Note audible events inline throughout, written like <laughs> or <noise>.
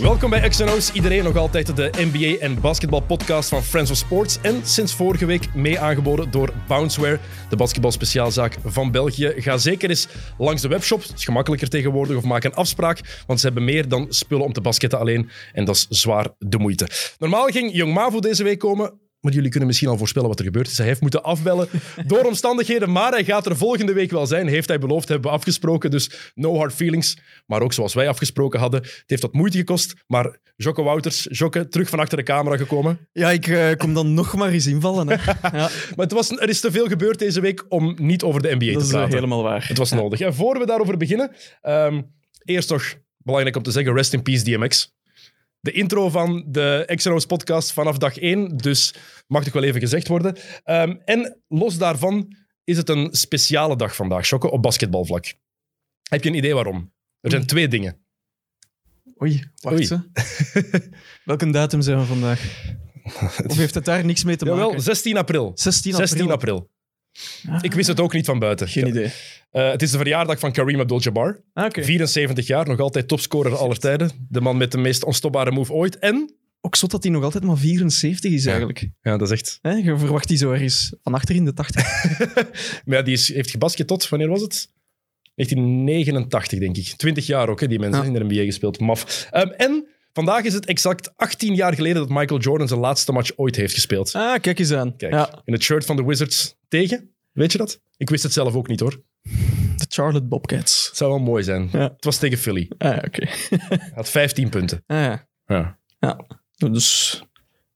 Welkom bij XNO's. Iedereen nog altijd de NBA en basketbal podcast van Friends of Sports. En sinds vorige week mee aangeboden door Bounceware, de basketbalspeciaalzaak van België. Ga zeker eens langs de webshop. Het is gemakkelijker tegenwoordig. Of maak een afspraak, want ze hebben meer dan spullen om te basketten alleen. En dat is zwaar de moeite. Normaal ging Jong Mavo deze week komen. Maar jullie kunnen misschien al voorspellen wat er gebeurd is. Hij heeft moeten afbellen <laughs> door omstandigheden, maar hij gaat er volgende week wel zijn. Heeft hij beloofd, hebben we afgesproken. Dus no hard feelings. Maar ook zoals wij afgesproken hadden. Het heeft wat moeite gekost, maar Jocke Wouters, Jocke, terug van achter de camera gekomen. Ja, ik eh, kom dan nog maar eens invallen. Hè. <laughs> Ja, Maar het was, er is te veel gebeurd deze week om niet over de NBA dat te is eh, praten. helemaal waar. Het was nodig. En voor we daarover beginnen, ehm, eerst toch belangrijk om te zeggen, rest in peace DMX. De intro van de XNO's podcast vanaf dag 1, dus mag toch wel even gezegd worden. Ehm, en los daarvan is het een speciale dag vandaag, Shokke, op basketbalvlak. Heb je een idee waarom? Er zijn twee dingen. Oei, wacht Oei. <laughs> Welke datum zijn we vandaag? <laughs> Of heeft het daar niks mee te maken? Jawel, 16 april. 16 april. 16 april. Ik wist het ook niet van buiten. Geen idee. Eh, het is de verjaardag van Kareem Abdul-Jabbar. Ah, Oké. 74 jaar, nog altijd topscorer aller tijden. De man met de meest onstopbare move ooit. En, Ook zot dat hij nog altijd maar 74 is eigenlijk. ja, dat is echt... Hè, je verwacht die zo ergens van achter in de 80. <laughs> Maar ja, die is, heeft gebasket tot, wanneer was het? 1989, denk ik. 20 jaar ook, hè, die mensen Ja. in de NBA gespeeld. Maf. Ehm, en vandaag is het exact 18 jaar geleden dat Michael Jordan zijn laatste match ooit heeft gespeeld. Ah, kijk eens aan. Kijk, Ja, in het shirt van de Wizards tegen. Weet je dat? Ik wist het zelf ook niet, hoor. de Charlotte Bobcats. Het zou wel mooi zijn. Ja. Het was tegen Philly. Ah, oké. Hij had 15 punten. Ah, ja. Ja. ja. Dus...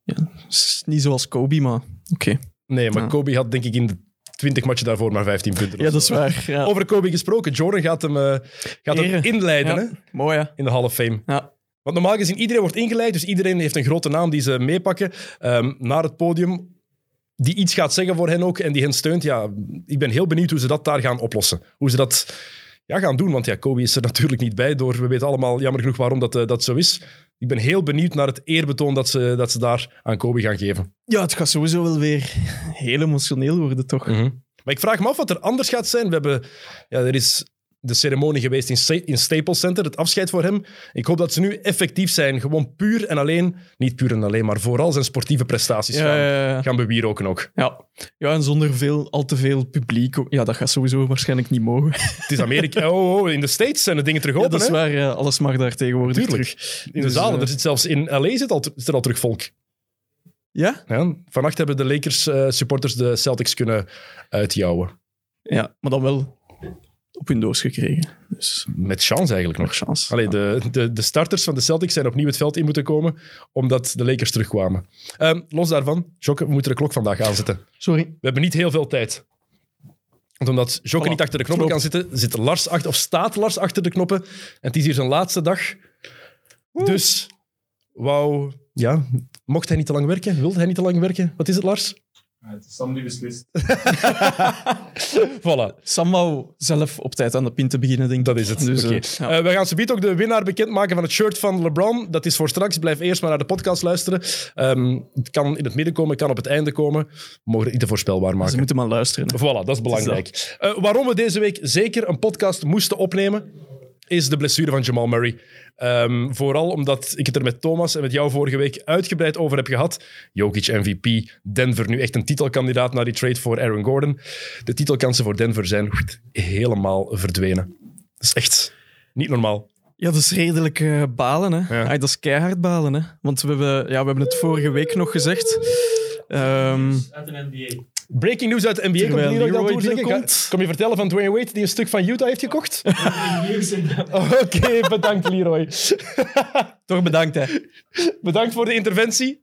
Ja, is niet zoals Kobe, maar... Oké. Nee, maar Ja. Kobe had denk ik in de 20 matchen daarvoor maar 15 punten. Ja, dat is waar. Ja. Over Kobe gesproken. Jordan gaat hem, eh, gaat hem inleiden hè, Mooi, hè? in de Hall of Fame. Ja. Want normaal gezien, iedereen wordt ingeleid, dus iedereen heeft een grote naam die ze meepakken ehm, naar het podium, die iets gaat zeggen voor hen ook en die hen steunt. Ja, ik ben heel benieuwd hoe ze dat daar gaan oplossen. Hoe ze dat ja, gaan doen, want ja, Kobe is er <laughs> natuurlijk niet bij door. We weten allemaal jammer genoeg waarom dat, eh, dat zo is. Ik ben heel benieuwd naar het eerbetoon dat ze, dat ze daar aan Kobe gaan geven. Ja, het gaat sowieso wel weer heel emotioneel worden, toch? Maar ik vraag me af wat er anders gaat zijn. We hebben, ja, er is de ceremonie geweest in, Sta- in Staples Center, het afscheid voor hem. Ik hoop dat ze nu effectief zijn. Gewoon puur en alleen, niet puur en alleen, maar vooral zijn sportieve prestaties Ja, gaan, ja, ja. gaan bewieroken ook. Ja. ja, en zonder veel, al te veel publiek. Ja, dat gaat sowieso waarschijnlijk niet mogen. Het is Amerika. <laughs> Oh, oh, in de States zijn de dingen terug Ja, open. dat is hè? waar. ja, alles mag daar tegenwoordig Tuurlijk. terug. In de Dus, zalen. eh, Er zit zelfs in LA zit, al, zit er al terug volk. Ja? Ja, vannacht hebben de Lakers eh, supporters de Celtics kunnen uitjouwen. Ja, maar dan wel op hun doos gekregen. Dus Met chance eigenlijk nog. chance. Allee, de, de, de starters van de Celtics zijn opnieuw het veld in moeten komen, omdat de Lakers terugkwamen. Ehm, los daarvan, Jokke, we moeten de klok vandaag aanzetten. Sorry. We hebben niet heel veel tijd. Want omdat Jokke Voilà. niet achter de knoppen kan zitten, zit Lars achter, of staat Lars achter de knoppen. En het is hier zijn laatste dag. Dus, wou, ja, mocht hij niet te lang werken? Wilde hij niet te lang werken? Wat is het, Lars? Het is Sam die beslist. <laughs> Voilà. Sam wou zelf op tijd aan de pin te beginnen, denk ik. Dat is het. Dus, Oké. eh, ja. Eh, we gaan zo ook de winnaar bekendmaken van het shirt van LeBron. Dat is voor straks. Blijf eerst maar naar de podcast luisteren. Ehm, het kan in het midden komen, het kan op het einde komen. We mogen het niet te voorspelbaar Ze maken. moeten maar luisteren. hè. Voilà, dat is belangrijk. Eh, waarom we deze week zeker een podcast moesten opnemen, is de blessure van Jamal Murray. Ehm, vooral omdat ik het er met Thomas en met jou vorige week uitgebreid over heb gehad. Jokic MVP, Denver nu echt een titelkandidaat na die trade voor Aaron Gordon. De titelkansen voor Denver zijn helemaal verdwenen. Dat is echt niet normaal. Ja, dat is redelijk eh, balen. Hè. Ja. Dat is keihard balen. Hè. Want we hebben, ja, we hebben het vorige week nog gezegd. Ehm, Uit een NBA. Breaking news uit de NBA. Terwijl dat. Ga- Kom je vertellen van Dwayne Wade die een stuk van Utah heeft gekocht? <laughs> <laughs> Oké, bedankt Leroy. <laughs> toch bedankt, hè. Bedankt voor de interventie.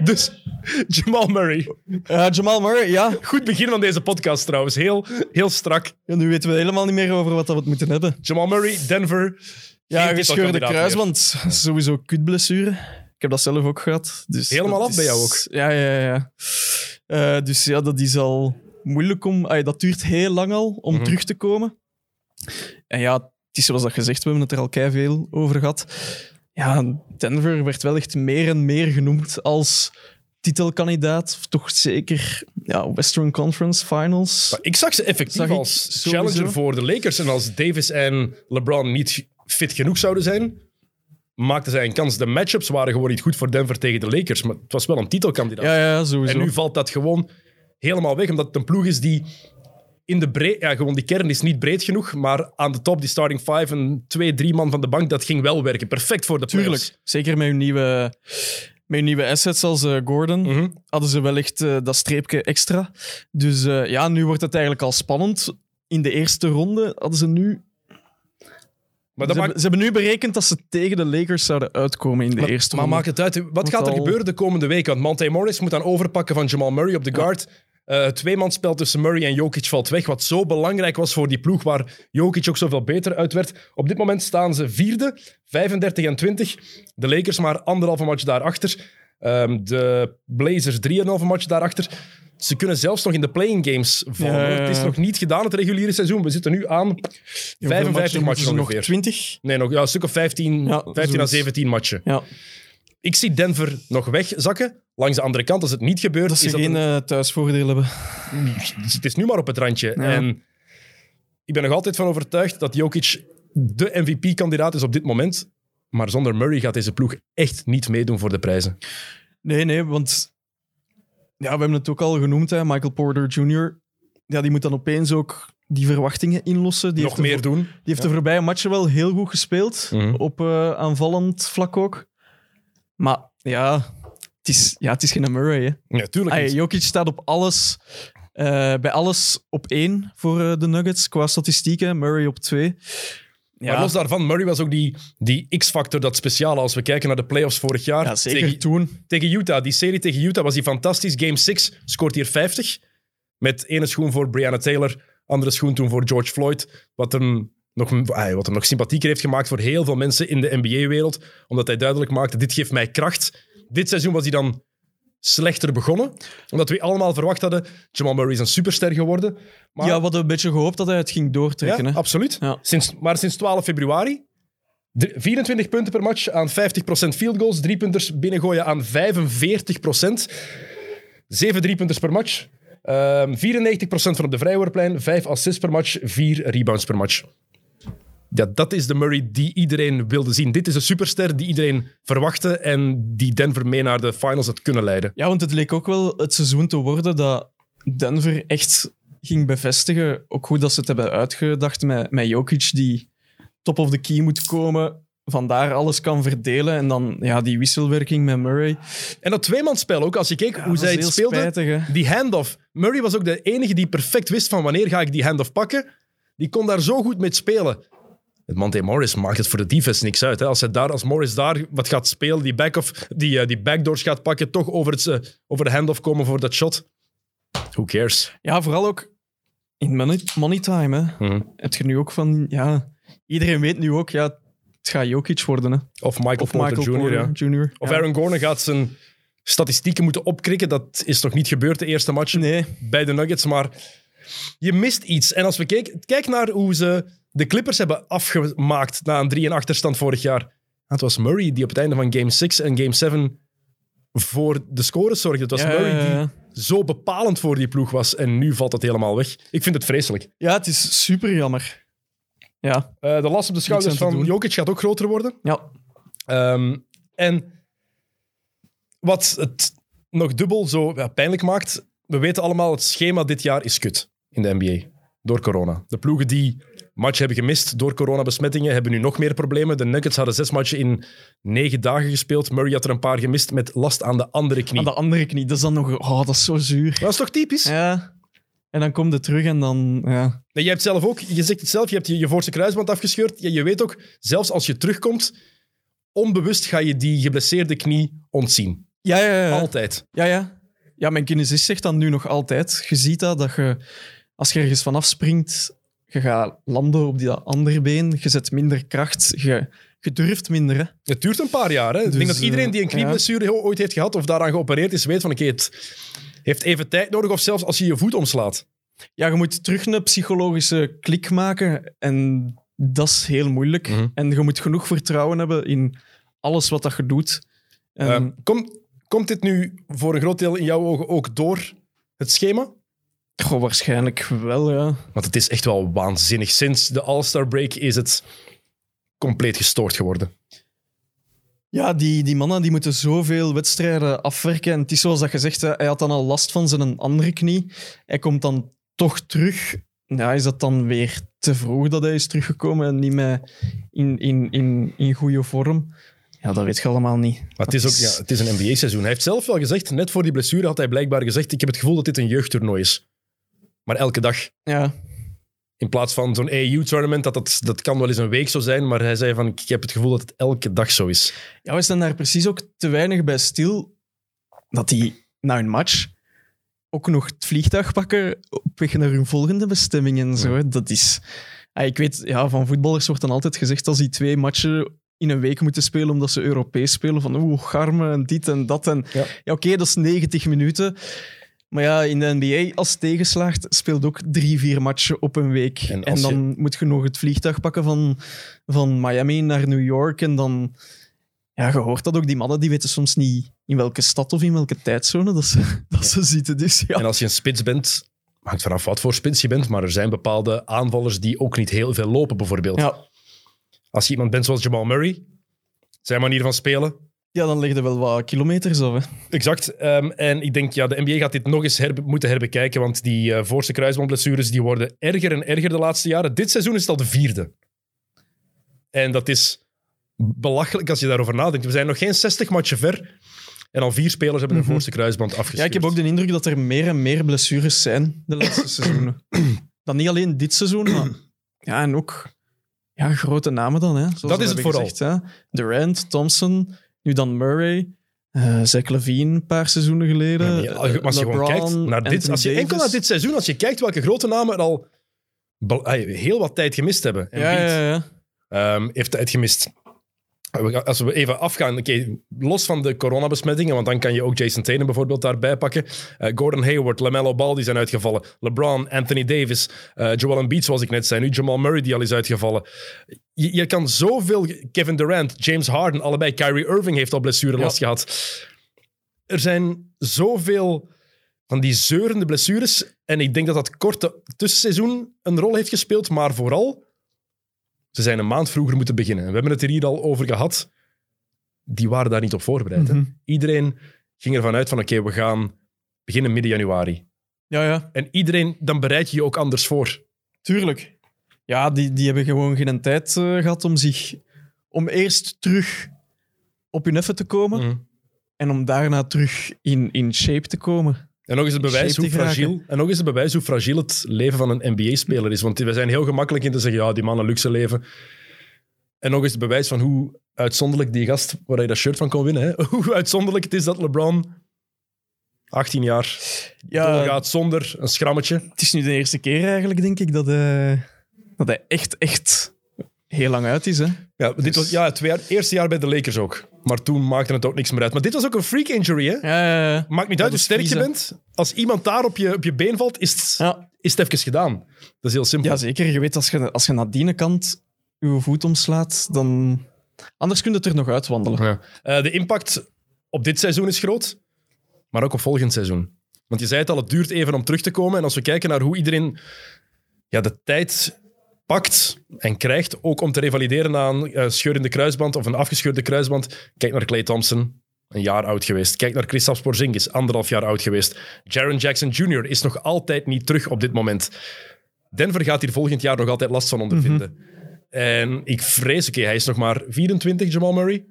dus, Jamal Murray. Ja, Jamal Murray, ja. Goed begin van deze podcast trouwens. Heel, heel strak. ja. Nu weten we helemaal niet meer over wat we het moeten hebben. Jamal Murray, Denver. Ja, gescheurde kruisband. Sowieso kutblessure. Ik heb dat zelf ook gehad. Dus Helemaal af bij jou ook? Ja, ja, ja. Eh, dus ja, dat is al moeilijk om... ay, dat duurt heel lang al om Mhm. terug te komen. En ja, het is zoals dat gezegd, we hebben het er al kei veel over gehad. Ja, Denver werd wel echt meer en meer genoemd als titelkandidaat. Of toch zeker ja, Western Conference Finals. Maar ik zag ze effectief Zag als sowieso. challenger voor de Lakers. En als Davis en LeBron niet fit genoeg zouden zijn, maakten zij een kans. De matchups waren gewoon niet goed voor Denver tegen de Lakers. Maar het was wel een titelkandidaat. Ja, ja, sowieso. En nu valt dat gewoon helemaal weg, omdat het een ploeg is die in de breed... Ja, gewoon die kern is niet breed genoeg, maar aan de top, die starting five en twee, drie man van de bank, dat ging wel werken. Perfect voor de. Tuurlijk. Zeker met hun nieuwe, met hun nieuwe assets als eh, Gordon Mhm. hadden ze wel echt eh, dat streepje extra. Dus eh, ja, nu wordt het eigenlijk al spannend. In de eerste ronde hadden ze nu... Maar Ze, maakt, hebben, ze hebben nu berekend dat ze tegen de Lakers zouden uitkomen in de maar, eerste maar ronde. maakt het uit. Wat Wat gaat er al- gebeuren de komende week? Want Monte Morris moet dan overpakken van Jamal Murray op de guard. Eh het tweemansspel tussen Murray en Jokic valt weg, wat zo belangrijk was voor die ploeg waar Jokic ook zoveel beter uit werd. Op dit moment staan ze vierde, 35 en 20. De Lakers maar anderhalve match daarachter. Ehm de Blazers 3,5 match daarachter. Ze kunnen zelfs nog in de playing games vallen. Ja, ja, hoor. ja. Het is nog niet gedaan, het reguliere seizoen. We zitten nu aan Hoeveel 55 matchen ze nog ongeveer. 20 Nee, nog ja, een stuk of 15, Ja, 15 à zoiets. 17 matchen. Ja, Ik zie Denver nog wegzakken. Langs de andere kant, als het niet gebeurt, dat ze is dat geen een- eh, thuisvoordeel hebben. het is nu maar op het randje. En ik ben nog altijd van overtuigd dat Jokic de MVP-kandidaat is op dit moment. Maar zonder Murray gaat deze ploeg echt niet meedoen voor de prijzen. Nee, nee, want ja, we hebben het ook al genoemd, hè, Michael Porter Jr. Ja, die moet dan opeens ook die verwachtingen inlossen. Die nog meer voor- doen. Die heeft de voorbije matchen wel heel goed gespeeld, Mhm. op eh, aanvallend vlak ook. Maar ja, het is, ja, het is geen Murray. Hè. Ja, tuurlijk Ay. Jokic staat op alles, eh, bij alles op één voor eh, de Nuggets qua statistieken. Murray op twee. Maar los daarvan, Murray was ook die, die X-factor, dat speciale. Als we kijken naar de playoffs vorig jaar. ja, zeker tegen, toen. tegen Utah. Die serie tegen Utah was die fantastisch. Game 6 scoort hier 50. Met ene schoen voor Breonna Taylor, andere schoen toen voor George Floyd. Wat hem nog, ah, wat hem nog sympathieker heeft gemaakt voor heel veel mensen in de NBA-wereld. Omdat hij duidelijk maakte, dit geeft mij kracht. Dit seizoen was hij dan slechter begonnen. Omdat we allemaal verwacht hadden, Jamal Murray is een superster geworden. Maar, Ja, we hadden een beetje gehoopt dat hij het ging doortrekken. ja, hè. absoluut. Ja. Sinds, maar sinds 12 februari, drie- 24 punten per match aan 50% field goals, drie punters binnengooien aan 45%, zeven driepunters per match, ehm 94% van op de vrijworplijn, vijf assists per match, vier rebounds per match. Ja, dat is de Murray die iedereen wilde zien. Dit is een superster die iedereen verwachtte en die Denver mee naar de finals had kunnen leiden. Ja, want het leek ook wel het seizoen te worden dat Denver echt ging bevestigen. Ook goed dat ze het hebben uitgedacht met, met Jokic, die top of the key moet komen, vandaar alles kan verdelen. En dan ja, die wisselwerking met Murray. En dat tweemansspel ook, als je keek hoe zij het speelden. spijtig. Die handoff. Murray was ook de enige die perfect wist van wanneer ga ik die handoff pakken. Die kon daar zo goed mee spelen. Monte Morris maakt het voor de defense niks uit. Hè. Als, hij daar, als Morris daar wat gaat spelen, die, back of, die, eh, die backdoors gaat pakken, toch over, het, eh, over de handoff komen voor dat shot. Who cares? Ja, vooral ook in money, money time. Hè. Mhm. Heb je nu ook van, ja, iedereen weet nu ook, ja, het gaat Jokic worden. Hè. Of Michael Of Porter Michael Jr. Porter ja. Jr. Of Ja. Aaron Gordon gaat zijn statistieken moeten opkrikken. Dat is nog niet gebeurd de eerste match Nee, bij de Nuggets. Maar je mist iets. En als we kijken, kijk naar hoe ze de Clippers hebben afgemaakt na een 3 en achterstand vorig jaar. Het was Murray die op het einde van Game 6 en Game 7 voor de scores zorgde. Het was Ja, Murray ja, ja. die zo bepalend voor die ploeg was. En nu valt dat helemaal weg. Ik vind het vreselijk. ja, het is super jammer. Ja, Eh, de last op de schouders van. Jokic gaat ook groter worden. ja. Ehm, en wat het nog dubbel zo pijnlijk maakt, we weten allemaal, het schema dit jaar is kut in de NBA. Door corona. De ploegen die match hebben gemist door coronabesmettingen hebben nu nog meer problemen. De Nuggets hadden zes matchen in negen dagen gespeeld. Murray had er een paar gemist met last aan de andere knie. Aan de andere knie, dat is dan nog... Oh, dat is zo zuur. Dat is toch typisch? Ja. En dan komt het terug en dan... Ja. Nee, jij hebt zelf ook, je zegt het zelf, je hebt je, je voorste kruisband afgescheurd. Je, je weet ook, zelfs als je terugkomt, onbewust ga je die geblesseerde knie ontzien. Ja, ja, ja. Altijd. Ja, ja. Ja, mijn kinesist zegt dan nu nog altijd. Je ziet dat, dat je, als je ergens vanaf springt, je gaat landen op die andere been, je zet minder kracht, je, je durft minder. Hè. Het duurt een paar jaar. Hè? ik Dus, denk dat iedereen die een eh, knieblessure ooit heeft gehad of daaraan geopereerd is, weet van oké, het heeft even tijd nodig. Of zelfs als je je voet omslaat. Ja, je moet terug een psychologische klik maken. En dat is heel moeilijk. Mhm. En je moet genoeg vertrouwen hebben in alles wat dat je doet. En, komt, komt dit nu voor een groot deel in jouw ogen ook door het schema? Goh, waarschijnlijk wel, ja. Want het is echt wel waanzinnig. Sinds de All-Star break is het compleet gestoord geworden. Ja, die, die mannen die moeten zoveel wedstrijden afwerken. En het is zoals dat gezegd, hij had dan al last van zijn andere knie. Hij komt dan toch terug. Ja, is dat dan weer te vroeg dat hij is teruggekomen en niet meer in, in, in, in goede vorm? Ja, dat weet je allemaal niet. Maar het is, ook, ja, het is een NBA-seizoen. Hij heeft zelf wel gezegd, net voor die blessure had hij blijkbaar gezegd, ik heb het gevoel dat dit een jeugdtoernooi is. Maar elke dag. Ja, In plaats van zo'n AU-tournament, dat, dat, dat kan wel eens een week zo zijn, maar hij zei van, ik heb het gevoel dat het elke dag zo is. ja, we staan daar precies ook te weinig bij stil dat die na een match ook nog het vliegtuig pakken op weg naar hun volgende bestemming en zo. Dat is... Ah, ik weet, ja, van voetballers wordt dan altijd gezegd als die twee matchen in een week moeten spelen omdat ze Europees spelen, van oeh, garmen en dit en dat. En, Ja. ja, oké, dat is 90 minuten. Maar ja, in de NBA, als tegenslaagt, speelt ook drie, vier matchen op een week. En dan moet je nog het vliegtuig pakken van, van Miami naar New York. En dan... Ja, je hoort dat ook. Die mannen die weten soms niet in welke stad of in welke tijdzone dat ze, <laughs> dat ze zitten. Dus ja. En als je een spits bent, hangt vanaf wat voor spits je bent, maar er zijn bepaalde aanvallers die ook niet heel veel lopen, bijvoorbeeld. Ja, Als je iemand bent zoals Jamal Murray, zijn manier van spelen, ja, dan leg je wel wat kilometers. Hè. Exact. Ehm, en ik denk, ja, de NBA gaat dit nog eens herbe- moeten herbekijken, want die eh voorste kruisbandblessures die worden erger en erger de laatste jaren. Dit seizoen is het al de vierde. En dat is belachelijk als je daarover nadenkt. We zijn nog geen 60 matchen ver en al vier spelers hebben hun Mhm. voorste kruisband afgescheurd. Ja, ik heb ook de indruk dat er meer en meer blessures zijn de laatste <clears throat> seizoenen. Dan niet alleen dit seizoen, maar ja, en ook ja, grote namen dan. Hè, zoals Dat is het vooral. Gezegd, hè. Durant, Thompson, nu dan Murray, eh Zach Levine een paar seizoenen geleden. Ja, maar als je, gewoon kijkt naar dit, als je enkel naar dit seizoen, als je kijkt welke grote namen er al heel wat tijd gemist hebben. Ja, Embiid, ja, ja. Ehm, heeft tijd gemist. Als we even afgaan, oké, los van de coronabesmettingen, want dan kan je ook Jason Tatum bijvoorbeeld daarbij pakken. Eh, Gordon Hayward, LaMelo Ball die zijn uitgevallen. LeBron, Anthony Davis, eh, Joel Embiid zoals ik net zei. Nu Jamal Murray die al is uitgevallen. Je, je kan zoveel... Kevin Durant, James Harden, allebei. Kyrie Irving heeft al blessurelast gehad. Er zijn zoveel van die zeurende blessures. En ik denk dat dat korte tussenseizoen een rol heeft gespeeld, maar vooral ze zijn een maand vroeger moeten beginnen. En we hebben het er hier al over gehad. Die waren daar niet op voorbereid. Mhm. Iedereen ging ervan uit van oké, we gaan beginnen midden januari. ja, ja. En iedereen, dan bereid je je ook anders voor. Tuurlijk. Ja, die, die hebben gewoon geen tijd eh, gehad om zich... Om eerst terug op hun effe te komen Mhm. en om daarna terug in, in shape te komen. En nog eens het bewijs hoe fragiel, en nog eens het bewijs hoe fragiel het leven van een NBA-speler is. Want we zijn heel gemakkelijk in te zeggen, ja, die man een luxe leven. En nog eens het bewijs van hoe uitzonderlijk die gast, waar je dat shirt van kon winnen, hè? <laughs> hoe uitzonderlijk het is dat LeBron 18 jaar Ja, gaat zonder een schrammetje. het is nu de eerste keer eigenlijk, denk ik, dat, eh, dat hij echt, echt heel lang uit is. Hè? Ja, dit was ja, het twee jaar, eerste jaar bij de Lakers ook. Maar toen maakte het ook niks meer uit. Maar dit was ook een freak injury, hè? Ja, ja, ja. Maakt niet uit hoe sterk je bent. Als iemand daar op je, op je been valt, is het, Ja. is het even gedaan. Dat is heel simpel. ja, zeker. Je weet, als je, als je naar die kant je voet omslaat, dan... Anders kun je het er nog uitwandelen. Ja. Eh, de impact op dit seizoen is groot, maar ook op volgend seizoen. Want je zei het al, het duurt even om terug te komen. En als we kijken naar hoe iedereen ja, de tijd pakt en krijgt, ook om te revalideren na een eh, scheur in de kruisband of een afgescheurde kruisband. Kijk naar Clay Thompson, een jaar oud geweest. Kijk naar Kristaps Porzingis, anderhalf jaar oud geweest. Jaron Jackson Jr. is nog altijd niet terug op dit moment. Denver gaat hier volgend jaar nog altijd last van ondervinden. En ik vrees, oké, hij is nog maar 24, Jamal Murray.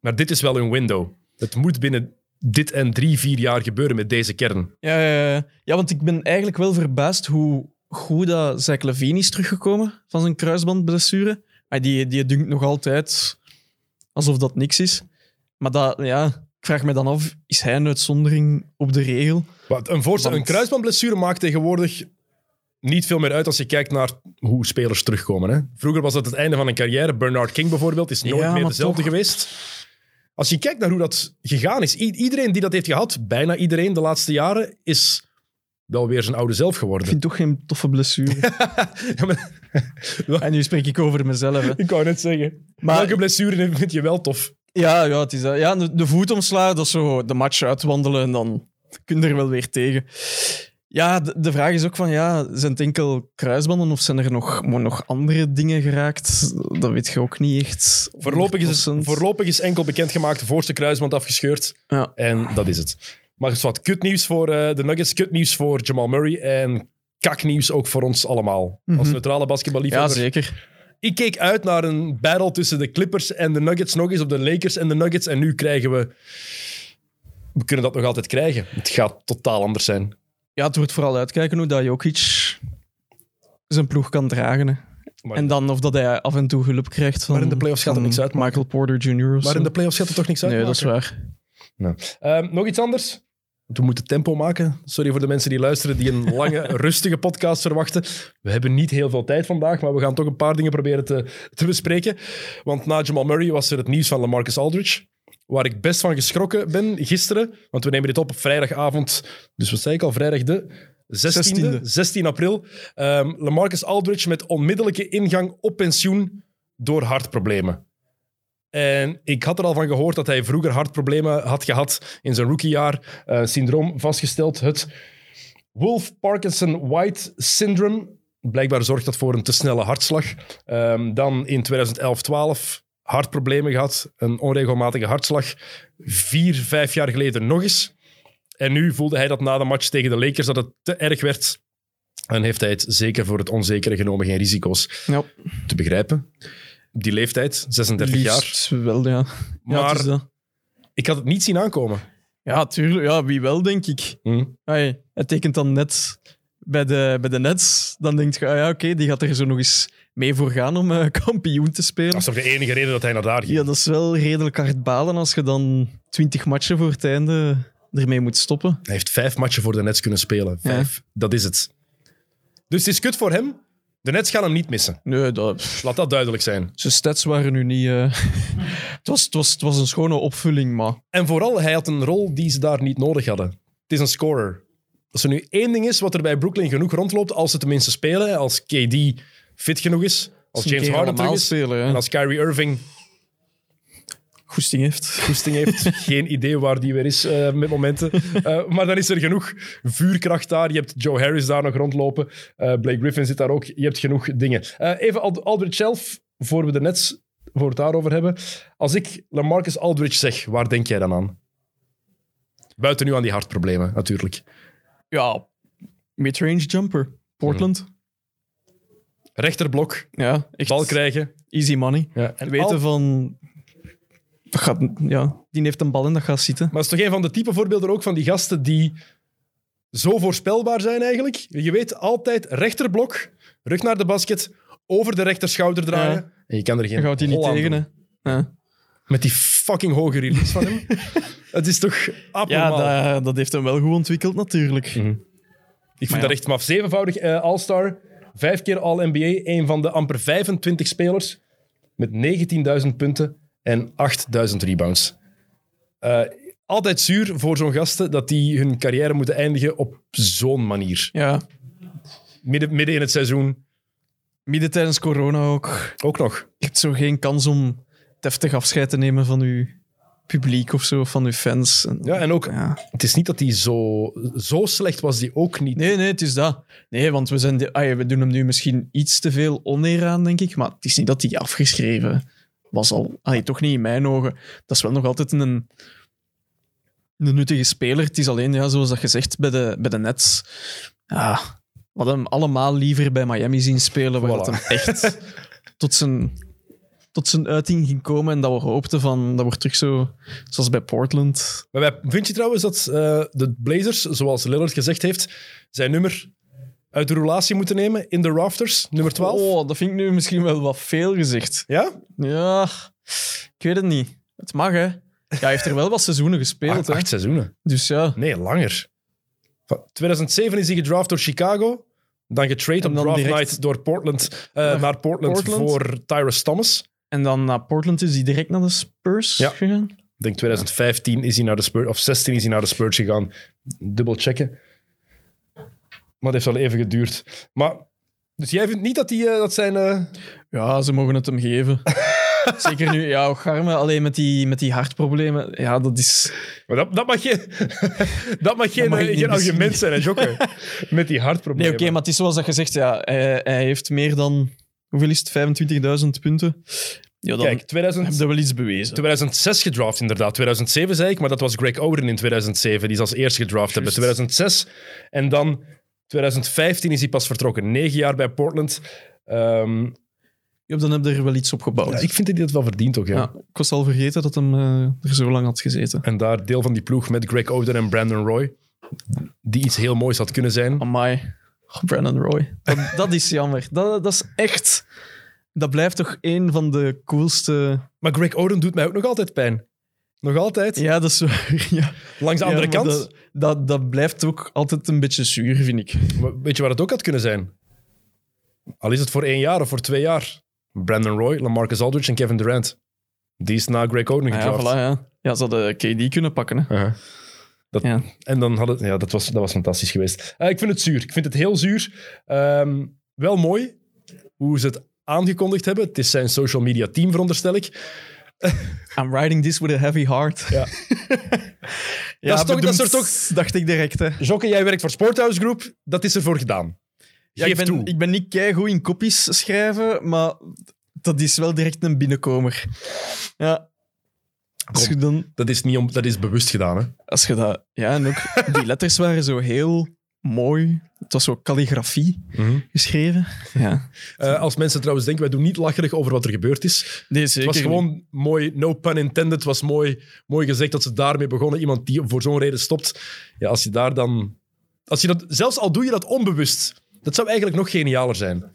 Maar dit is wel een window. Het moet binnen dit en drie, vier jaar gebeuren met deze kern. Ja, ja, ja. ja, want ik ben eigenlijk wel verbaasd hoe goed dat Zach Levine is teruggekomen van zijn kruisbandblessure. Maar die, die dunkt nog altijd alsof dat niks is. Maar dat, ja, ik vraag me dan af, is hij een uitzondering op de regel? Wat, Een, voorstel, Want- een kruisbandblessure maakt tegenwoordig niet veel meer uit als je kijkt naar hoe spelers terugkomen. Hè? Vroeger was dat het einde van een carrière. Bernard King bijvoorbeeld is nooit Ja, meer dezelfde toch. geweest. Als je kijkt naar hoe dat gegaan is, iedereen die dat heeft gehad, bijna iedereen de laatste jaren, is wel weer zijn oude zelf Ik geworden. vind toch geen toffe blessure. <laughs> Ja, maar, <laughs> en nu spreek ik over mezelf. hè. ik wou net zeggen. Maar- Welke blessure vind je wel tof? Ja, ja, het is dat. Ja, de, de voet omslaan, dat is zo de match uitwandelen en dan kun je er wel weer tegen. Ja, de, de vraag is ook van, ja, zijn het enkel kruisbanden of zijn er nog, nog andere dingen geraakt? Dat weet je ook niet echt. Voorlopig is, het, 100%. voorlopig is enkel bekendgemaakt de voorste kruisband afgescheurd. Ja. En dat is het. Maar het is wat kutnieuws voor eh, de Nuggets, kutnieuws voor Jamal Murray en kaknieuws ook voor ons allemaal. Als neutrale ja, basketballiefhebber. zeker. Ik keek uit naar een battle tussen de Clippers en de Nuggets, nog eens op de Lakers en de Nuggets. En nu krijgen we... We kunnen dat nog altijd krijgen. Het gaat totaal anders zijn. Ja, het wordt vooral uitkijken hoe dat Jokic zijn ploeg kan dragen. hè. Maar, En dan of dat hij af en toe hulp krijgt van, Maar in de playoffs gaat het van niks uitmaken. Michael Porter Jr. of maar zo. in de playoffs gaat er toch niks uit? Nee, dat is waar. Ehm, nog iets anders? We moeten tempo maken. Sorry voor de mensen die luisteren, die een lange, <laughs> rustige podcast verwachten. We hebben niet heel veel tijd vandaag, maar we gaan toch een paar dingen proberen te, te bespreken. Want na Jamal Murray was er het nieuws van LaMarcus Aldridge. Waar ik best van geschrokken ben gisteren. Want we nemen dit op op vrijdagavond. Dus wat zei ik al? Vrijdag de 16e, 16e. 16 april. Ehm LaMarcus Aldridge met onmiddellijke ingang op pensioen door hartproblemen. En ik had er al van gehoord dat hij vroeger hartproblemen had gehad in zijn rookiejaar. Eh syndroom vastgesteld, het Wolf-Parkinson-White syndrome. Blijkbaar zorgt dat voor een te snelle hartslag. Ehm, dan in 2011-12 hartproblemen gehad, een onregelmatige hartslag. Vier, vijf jaar geleden nog eens. En nu voelde hij dat na de match tegen de Lakers dat het te erg werd. En heeft hij het zeker voor het onzekere genomen, geen risico's te begrijpen. Op die leeftijd, 36 jaar. liefst wel, ja. Maar ik had het niet zien aankomen. Ja, tuurlijk. Ja, wie wel, denk ik. Hm. Ai, hij tekent dan net bij de, bij de Nets. Dan denk je, ah ja, oké, die gaat er zo nog eens mee voor gaan om eh, <laughs> kampioen te spelen. Dat is toch de enige reden dat hij naar daar ging? Ja, dat is wel redelijk hard balen als je dan twintig matchen voor het einde ermee moet stoppen. Hij heeft vijf matchen voor de Nets kunnen spelen. Vijf. Dat is het. Dus het is kut voor hem. De Nets gaan hem niet missen. Nee, dat, Laat dat duidelijk zijn. zijn stats waren nu niet... eh, <laughs> het, was, het, was, het was een schone opvulling, maar... En vooral, hij had een rol die ze daar niet nodig hadden. Het is een scorer. Als er nu één ding is wat er bij Brooklyn genoeg rondloopt, als ze tenminste spelen, als KD fit genoeg is, als James Harden terug is, spelen, en als Kyrie Irving Goesting heeft. goesting heeft. <laughs> Geen idee waar die weer is eh, met momenten. Eh, maar dan is er genoeg vuurkracht daar. Je hebt Joe Harris daar nog rondlopen. Eh, Blake Griffin zit daar ook. Je hebt genoeg dingen. Eh, even Ald- Aldridge zelf, voor we de Nets voor het daarover hebben. Als ik Lamarcus Aldridge zeg, waar denk jij dan aan? Buiten nu aan die hartproblemen, natuurlijk. Ja, midrange jumper. Portland. Rechterblok, Ja, echt bal krijgen. easy money. Ja, en Weten al- van... Dat gaat, ja, die heeft een bal en dat gaat zitten. Maar het is toch een van de type voorbeelden ook van die gasten die zo voorspelbaar zijn eigenlijk. Je weet altijd rechterblok, rug naar de basket, over de rechterschouder draaien. Ja. En je kan er geen Dan gaat hij niet tegen, doen. hè. Ja, Met die fucking hoge release van hem. <laughs> het is toch ja abnormaal. dat, dat heeft hem wel goed ontwikkeld, natuurlijk. Ik vind Maar dat ja. echt maf. Zevenvoudig eh, All-Star, vijf keer All-NBA, een van de amper 25 spelers met 19.000 punten en 8.000 rebounds. Eh, altijd zuur voor zo'n gasten dat die hun carrière moeten eindigen op zo'n manier. Ja, Midden, midden in het seizoen midden tijdens corona ook. ook nog. Je hebt zo geen kans om deftig afscheid te nemen van je publiek of zo, van je fans. En- Ja, en ook, Ja. het is niet dat hij zo, zo slecht was, die ook niet. Nee, nee, het is dat. Nee, want we, zijn de, ah we doen hem nu misschien iets te veel oneer aan, denk ik. Maar het is niet dat hij afgeschreven was al. Toch niet in mijn ogen. Dat is wel nog altijd een, een nuttige speler. Het is alleen, ja, zoals dat gezegd, bij de, bij de Nets. Ja, we hadden hem allemaal liever bij Miami zien spelen, waar Voilà. dat hem echt tot zijn, tot zijn uiting ging komen. En dat we hoopten van, dat wordt terug zo, zoals bij Portland. Maar wij- vind je trouwens dat eh, de Blazers, zoals Lillard gezegd heeft, zijn nummer uit de roulatie moeten nemen in de rafters, nummer 12? Oh, dat vind ik nu misschien wel wat veel gezegd. Ja? Ja, ik weet het niet. Het mag, hè. Ja, hij heeft er wel wat seizoenen gespeeld, Acht, hè. acht seizoenen. Dus ja, Nee, langer. Van 2007 is hij gedraft door Chicago. Dan getrade op draft direct night door Portland, eh, naar naar Portland, Portland. voor Tyrus Thomas. en dan naar Portland is hij direct naar de Spurs Ja. gegaan. Ik denk 2015 is hij naar de Spurs, of 16 is hij naar de Spurs gegaan. Dubbel checken. Maar het heeft wel even geduurd. Maar, dus jij vindt niet dat, die, eh, dat zijn... eh, Ja, ze mogen het hem geven. <laughs> Zeker nu, ja, Garme, alleen met die, met die hartproblemen. Ja, dat is... Maar dat, dat mag geen, <laughs> dat mag geen, mag ik eh, niet geen argument zijn, hè, Jokke? <laughs> Met die Nee, hartproblemen. oké, maar het is zoals dat je zegt, ja, hij, hij heeft meer dan... Hoeveel is het? 25.000 punten? Ja, dan Kijk, 2000, heb je wel iets bewezen. 2006 gedraft inderdaad. 2007 zei ik, maar dat was Greg Oden in 2007. Die is als eerste gedraft hebben. 2006. En dan 2015 is hij pas vertrokken. Negen jaar bij Portland. Ja, dan heb je er wel iets op gebouwd. ja, ik vind dat hij dat wel verdient ook. Ja. Ja, ik was al vergeten dat hem eh, er zo lang had gezeten. En daar deel van die ploeg met Greg Oden en Brandon Roy. Die iets heel moois had kunnen zijn. Amai. Oh, Brandon Roy. Dat, dat is jammer. Dat, dat is echt... Dat blijft toch een van de coolste... Maar Greg Oden doet mij ook nog altijd pijn. Nog altijd. Ja, dat is waar. <laughs> Ja. Langs de andere kant. Dat, dat, dat blijft ook altijd een beetje zuur, vind ik. Maar Weet je wat het ook had kunnen zijn? Al is het voor één jaar of voor twee jaar. Brandon Roy, LaMarcus Aldridge en Kevin Durant. Die is na Greg Oden Ah, ja, gedraft. voilà, ja. ja, ze hadden KD kunnen pakken. Hè. Uh-huh. Dat, Ja. En dan had het... Ja, dat was, dat was fantastisch geweest. Eh, ik vind het zuur. Ik vind het heel zuur. Ehm, wel mooi hoe ze het aangekondigd hebben. Het is zijn social media team, veronderstel ik. I'm riding this with a heavy heart. Ja. <laughs> ja, Dat is toch- dat er bedoemd, Dacht ik direct, hè. Jokke, jij werkt voor Sporthouse Group. Dat is ervoor gedaan. Ja, Geef ik, ben, toe. ik ben niet keigoed in kopies schrijven, maar dat is wel direct een binnenkomer. Ja. Als je, dan, Dat is, niet om, dat is bewust gedaan, hè? als je dat... Ja, en ook die letters waren zo heel mooi. Het was zo calligrafie geschreven. Ja. Eh, als mensen trouwens denken, wij doen niet lacherig over wat er gebeurd is. Nee, Het zeker was niet. gewoon mooi, no pun intended. Het was mooi, mooi gezegd dat ze daarmee begonnen. Iemand die voor zo'n reden stopt. Ja, als je daar dan... Als je dat, zelfs al doe je dat onbewust, dat zou eigenlijk nog genialer zijn.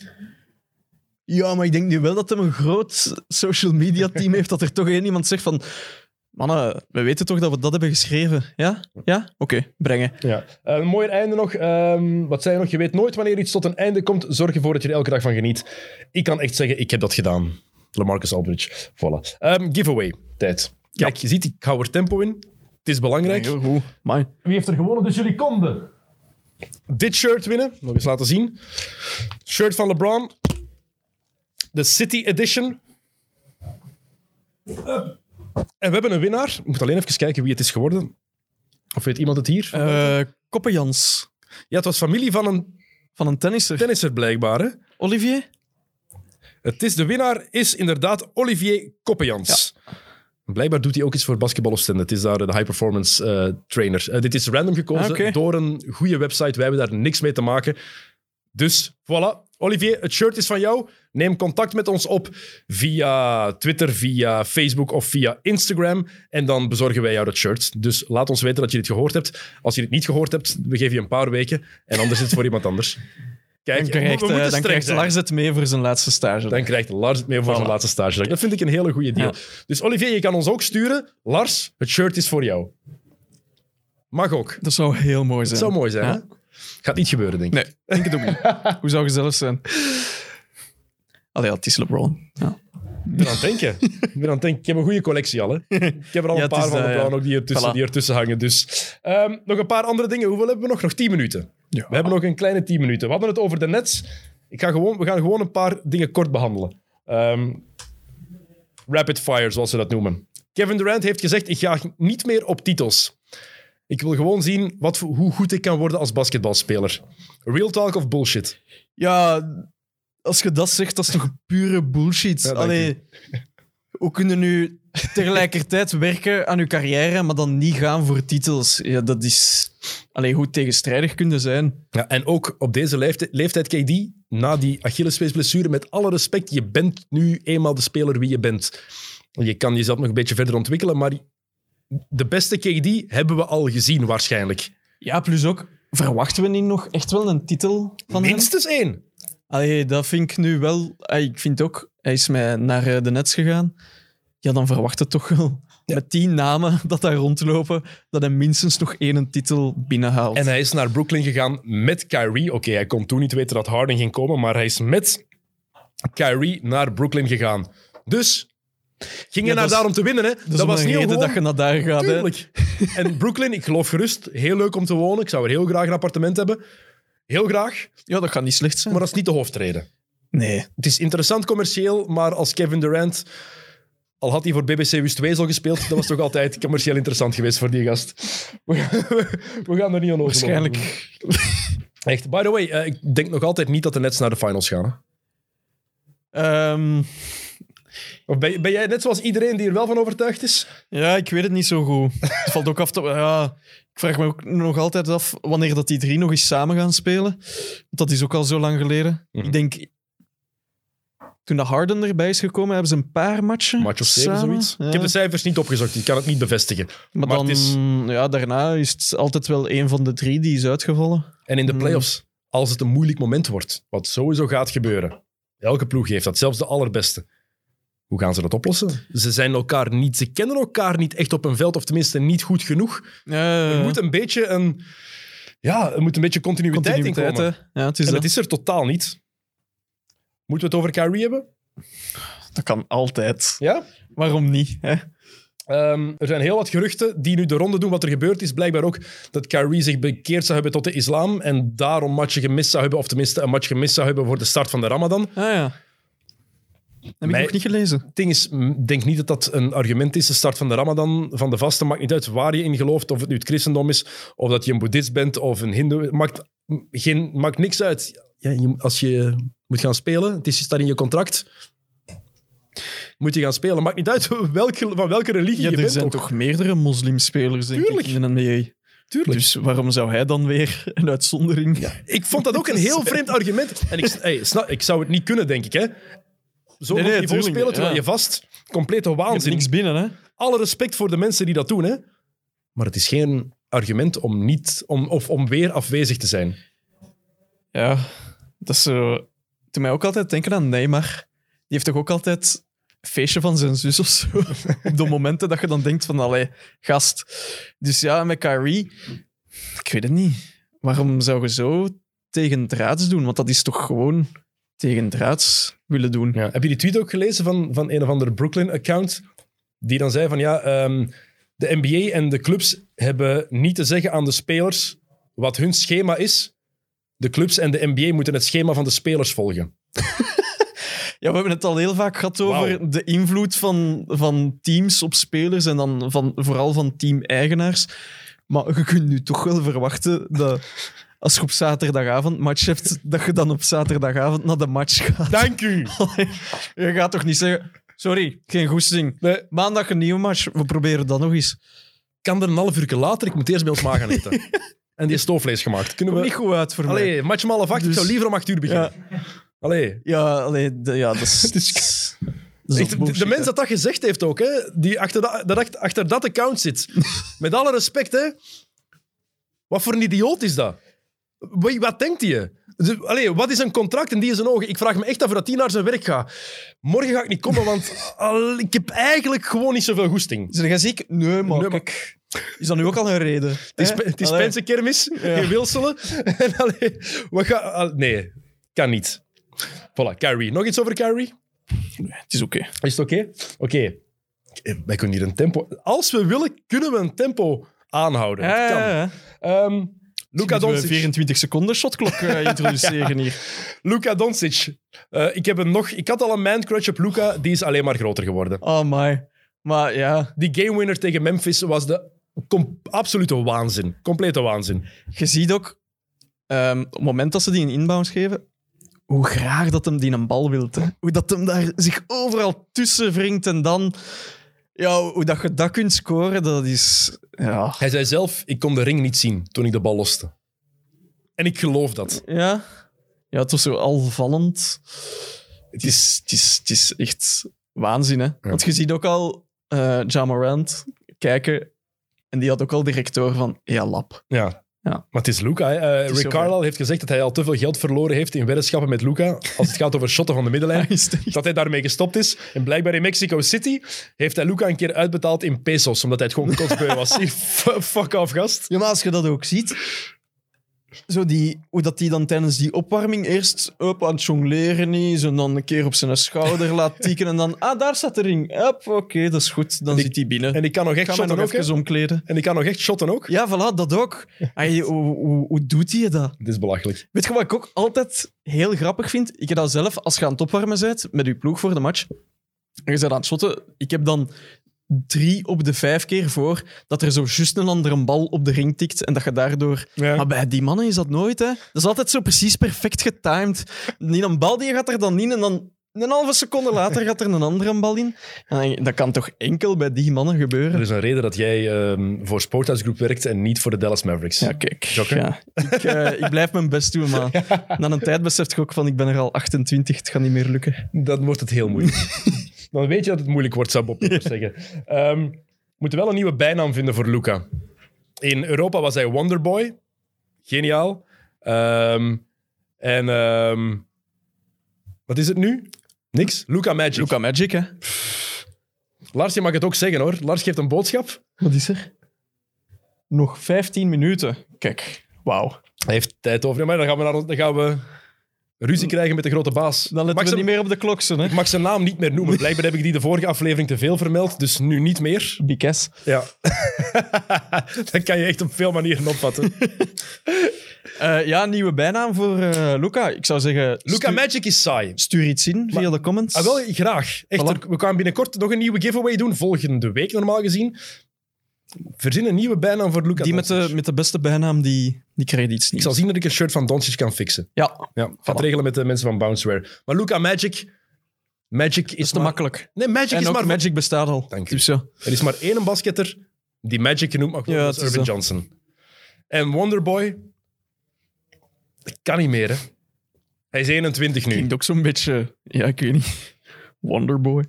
Ja, maar ik denk nu wel dat hij een groot social media team heeft, dat er toch één iemand zegt van... Mannen, we weten toch dat we dat hebben geschreven? Ja? Ja? Oké, brengen. Ja. Eh, een mooi einde nog. Ehm, wat zei je nog? Je weet nooit wanneer iets tot een einde komt. Zorg ervoor dat je er elke dag van geniet. Ik kan echt zeggen, ik heb dat gedaan. LaMarcus Aldridge. Voilà. Ehm, giveaway. Tijd. Kijk, je ziet, ik hou er tempo in. Het is belangrijk. Heel goed. Amai. Wie heeft er gewonnen? Dus jullie konden. Dit shirt winnen. Nog eens laten zien. Shirt van LeBron. De City Edition. En we hebben een winnaar. Ik moet alleen even kijken wie het is geworden. Of weet iemand het hier? Eh Koppenjans. ja, het was familie van een Van een tennisser. tennisser blijkbaar. Hè? Olivier? Het is, de winnaar is inderdaad Olivier Koppejans. Blijkbaar doet hij ook iets voor Basketball Oostende. Het is daar de high-performance eh, trainer. Eh, dit is random gekozen Ah, door een goede website. Wij hebben daar niks mee te maken. Dus voilà. Olivier, het shirt is van jou. Neem contact met ons op via Twitter, via Facebook of via Instagram. En dan bezorgen wij jou dat shirt. Dus laat ons weten dat je dit gehoord hebt. Als je dit niet gehoord hebt, we geven je een paar weken. En anders is het voor <laughs> iemand anders. Kijk, Dan krijgt, we eh, dan krijgt. Lars het mee voor zijn laatste stage. Dan krijgt Lars het mee voor zijn laatste stage. Dat vind ik een hele goede deal. Ja. Dus Olivier, je kan ons ook sturen. Lars, het shirt is voor jou. Mag ook. Dat zou heel mooi zijn. Het zou mooi zijn, Ja. Gaat niet gebeuren, denk ik. Nee, denk het ook niet. <laughs> Hoe zou gezellig zijn? Allee, ja, het is LeBron. Ja. Ik ben aan het denken. ik ben aan het denken. Ik heb een goede collectie al, hè. Ik heb er al Ja, een paar is, van de eh, blauwen ook die ertussen, voilà. die ertussen hangen. Dus ehm, nog een paar andere dingen. Hoeveel hebben we nog? Nog 10 minuten. We hebben nog een kleine 10 minuten. We hadden het over de Nets. Ik ga gewoon, we gaan gewoon een paar dingen kort behandelen. Ehm, rapid fire, zoals ze dat noemen. Kevin Durant heeft gezegd, ik ga niet meer op titels. Ik wil gewoon zien wat, voor- hoe goed ik kan worden als basketbalspeler. Real talk of bullshit? ja, als je dat zegt, dat is toch pure bullshit. Ja, dank Allee, hoe kunnen nu tegelijkertijd werken aan je carrière, maar dan niet gaan voor titels? Ja, dat is... Allee, hoe tegenstrijdig kunnen zijn. Ja, en ook op deze leeftijd, leeftijd KD, na die Achillespeesblessure, met alle respect, je bent nu eenmaal de speler wie je bent. Je kan jezelf nog een beetje verder ontwikkelen, maar de beste KD hebben we al gezien waarschijnlijk. Ja, plus ook, verwachten we niet nog echt wel een titel van hem? Minstens één. Allee, dat vind ik nu wel... ah, Ik vind ook, hij is mij naar eh, de Nets gegaan. Ja, dan verwacht het toch wel, met die namen <laughs> dat daar rondlopen, dat hij minstens nog één titel binnenhaalt. En hij is naar Brooklyn gegaan met Kyrie. Oké, hij kon toen niet weten dat Harden ging komen, maar hij is met Kyrie naar Brooklyn gegaan. Dus ging Ja, naar daar om te winnen. Hè? dat was niet reden dat je naar daar gaat. Hè. <laughs> En Brooklyn, ik geloof gerust, heel leuk om te wonen. Ik zou er heel graag een appartement hebben. Heel graag, Ja, dat gaat niet slecht zijn. maar dat is niet de hoofdreden. nee. Het is interessant commercieel, maar als Kevin Durant... Al had hij voor BBC Wust Wezel gespeeld, dat was toch altijd commercieel interessant geweest voor die gast. We gaan, we gaan er niet aan over. Waarschijnlijk. Echt. By the way, eh, ik denk nog altijd niet dat de Nets naar de finals gaan. Hè? Ehm, Of ben, ben jij net zoals iedereen die er wel van overtuigd is? ja, ik weet het niet zo goed. Het valt ook af te... Ja, ik vraag me ook nog altijd af wanneer dat die drie nog eens samen gaan spelen. Dat is ook al zo lang geleden. Mhm. Ik denk... Toen de Harden erbij is gekomen, hebben ze een paar matchen Match of zeven, samen. zoiets. Ja. Ik heb de cijfers niet opgezocht, ik kan het niet bevestigen. Maar, maar dan, is- ja, daarna is het altijd wel een van de drie die is uitgevallen. En in de Hmm. playoffs, als het een moeilijk moment wordt, wat sowieso gaat gebeuren, elke ploeg heeft dat, zelfs de allerbeste. Hoe gaan ze dat oplossen? Ze zijn elkaar niet, ze kennen elkaar niet echt op een veld, of tenminste niet goed genoeg. Er moet een beetje een, ja, er moet een beetje continuïteit, in komen. Ja, het is En dat. is er totaal niet. Moeten we het over Kyrie hebben? dat kan altijd. Ja? Waarom niet? Hè? Ehm, er zijn heel wat geruchten die nu de ronde doen. Wat er gebeurd is, blijkbaar ook dat Kyrie zich bekeerd zou hebben tot de islam en daarom matchen gemist zou hebben, of tenminste een match gemist zou hebben voor de start van de Ramadan. Ah ja. Heb Mij- ik nog niet gelezen. Het ding is, ik denk niet dat dat een argument is. De start van de Ramadan, van de vasten, maakt niet uit waar je in gelooft. Of het nu het christendom is, of dat je een boeddhist bent of een hindoe. Maakt, geen, maakt niks uit. Ja, je, als je moet gaan spelen, het is, staat in je contract, moet je gaan spelen. Maakt niet uit <laughs> welke, van welke religie Ja, je er bent. zijn ook. toch meerdere moslimspelers denk Tuurlijk. ik, in de NBA. Tuurlijk. Dus waarom zou hij dan weer <laughs> een uitzondering? Ik vond dat ook een <laughs> heel vreemd argument. En ik, hey, snap, ik zou het niet kunnen, denk ik. Hè? Zo Nee, nee, niveau tuurlijk, spelen terwijl ja. je vast. Complete waanzin. niks binnen, hè? Alle respect voor de mensen die dat doen. Hè? Maar het is geen argument om, niet, om, of om weer afwezig te zijn. Ja, dat is zo... Toen mij ook altijd denken aan Neymar. Die heeft toch ook altijd feestje van zijn zus of zo. <laughs> Op de momenten dat je dan denkt van, allee, gast. Dus ja, met Kyrie... Ik weet het niet. Waarom zou je zo tegen draads doen? Want dat is toch gewoon tegen draads willen doen. Ja. Heb je die tweet ook gelezen van, van een of andere Brooklyn-account? Die dan zei van ja, ehm, de NBA en de clubs hebben niet te zeggen aan de spelers wat hun schema is. De clubs en de NBA moeten het schema van de spelers volgen. <laughs> Ja, we hebben het al heel vaak gehad over de invloed van, van teams op spelers en dan van, vooral van team-eigenaars. Maar je kunt nu toch wel verwachten dat als je op zaterdagavond match hebt, dat je dan op zaterdagavond naar de match gaat. Dank u! <laughs> Je gaat toch niet zeggen, sorry, geen goesting. Nee, Maandag een nieuwe match, we proberen dat nog eens. kan er een half uur later, ik moet eerst bij ons ma gaan eten. <laughs> en die is stoofvlees gemaakt. Kunnen Komt we... niet goed uit voor mij. Allee, match om half acht, ik Dus- zou liever om acht uur beginnen. Allee. Ja, allee, de- ja, dat is... <laughs> Echt, de- bullshit, de mens dat dat gezegd heeft ook, hè, die achter dat, achter dat account zit. Met alle respect, hè. Wat voor een idioot is dat? Wat, wat denkt hij? Allee, wat is een contract in die zijn ogen? Ik vraag me echt af dat hij naar zijn werk gaat. Morgen ga ik niet komen, want <laughs> al, ik heb eigenlijk gewoon niet zoveel goesting. Zijn jij ziek? Nee, maar, Nee, maar- kijk, is dat nu ook al een reden? Het is, het is. Pensenkermis in Wilselen. <laughs> En allee, wat ga, al- nee, kan niet. Voilà, Kyrie. Nog iets over Kyrie? Het is oké. Is het oké? Oké. Eh, Wij kunnen hier een tempo... Als we willen, kunnen we een tempo aanhouden. Het kan. ja. Ehm, Luka Moeten we Doncic. 24 seconden shotklok eh, <laughs> <laughs> introduceren hier. Luka Doncic. Eh, ik, heb nog, ik had al een man-crush op Luka. Die is alleen maar groter geworden. Oh my. Maar ja, Die gamewinner tegen Memphis was de absolute waanzin. Complete waanzin. je ziet ook, ehm, op het moment dat ze die een inbounds geven, hoe graag dat hem die een bal wilt. Hè. Hoe dat hem daar zich overal tussen wringt en dan... Ja, hoe dat je dat kunt scoren, dat is... Ja, Hij zei zelf, ik kon de ring niet zien toen ik de bal loste. En ik geloof dat. ja. ja het was zo alvallend. Het is, het is, het is echt waanzin, hè. Want je ziet ook al eh Ja Morant kijken en die had ook al direct door van, ja, lap. Ja. Ja. Maar het is Luca. Rick. Carlisle heeft gezegd dat hij al te veel geld verloren heeft in weddenschappen met Luca. Als het gaat over shotten van de middenlijn. <laughs> Dat hij daarmee gestopt is. En blijkbaar in Mexico City heeft hij Luca een keer uitbetaald in pesos, omdat hij het gewoon kotsbeu was. <laughs> Fuck off, gast. Ja, maar als je dat ook ziet, zo die, hoe dat die dan tijdens die opwarming eerst up, aan het jongleren is en dan een keer op zijn schouder laat <laughs> tikken en dan, ah, daar staat de ring. Oké, dat is goed. Dan zit hij binnen. En ik kan nog echt shotten nog ook. omkleden. En ik kan nog echt shotten ook. Ja, voilà, dat ook. <laughs> Ay, hoe, hoe, hoe doet hij dat? Dit is belachelijk. Weet je wat ik ook altijd heel grappig vind? Ik heb dat zelf, als je aan het opwarmen bent met je ploeg voor de match, en je bent aan het shotten, ik heb dan drie op de vijf keer voor dat er zo juist een andere bal op de ring tikt en dat je daardoor... Ja. Maar bij die mannen is dat nooit, hè. Dat is altijd zo precies perfect getimed. Niet een bal die gaat er dan in en dan een halve seconde later gaat er een andere bal in. En dat kan toch enkel bij die mannen Er gebeuren? is een reden dat jij ehm, voor Sporthuisgroep werkt en niet voor de Dallas Mavericks. Ja, kijk. Ja, ik, eh, ik blijf mijn best doen, maar <laughs> na een tijd besef ik ook van ik ben er al 28, het gaat niet meer lukken. Dan wordt het heel moeilijk. <laughs> Dan weet je dat het moeilijk wordt, zou Bob Peters <laughs> zeggen. Ehm, we moeten wel een nieuwe bijnaam vinden voor Luca. In Europa was hij Wonderboy. Geniaal. Ehm, en ehm, wat is het nu? Niks. Luca Magic. Luca Magic, hè? Lars, je mag het ook zeggen hoor. Lars geeft een boodschap. Wat is er? Nog 15 minuten. Kijk, wauw. Hij heeft tijd over. Maar dan gaan we, naar, dan gaan we ruzie krijgen met de grote baas. Dan Mag letten we ze- niet meer op de klok, hè? Ik mag zijn naam niet meer noemen. <laughs> Blijkbaar heb ik die de vorige aflevering te veel vermeld, dus nu niet meer. Bikes. Ja. <laughs> dat kan je echt op veel manieren opvatten. <laughs> Eh, ja, nieuwe bijnaam voor eh, Luca. Ik zou zeggen, Luca Magic is saai. stuur iets in via de comments. Ah, wel, graag. Echt, Voilà. er- we gaan binnenkort nog een nieuwe giveaway doen, volgende week normaal gezien. Verzin een nieuwe bijnaam voor Luca die met de, met de beste bijnaam, die, die krijgt iets Ik zal zien dat ik een shirt van Doncic kan fixen. Ja, Ja, gaat Voilà. regelen met de mensen van Bounceware. Maar Luca Magic... Magic is, is te maar- makkelijk. Nee, Magic En is ook maar... Magic bestaat al. Dank u. Dus ja. Er is maar één basketter die Magic genoemd mag worden, Ja, dat is Urban. Johnson. En Wonderboy... Dat kan niet meer, hè. Hij is 21 nu. Klinkt ook zo'n beetje... Ja, ik weet niet. <laughs> Wonderboy.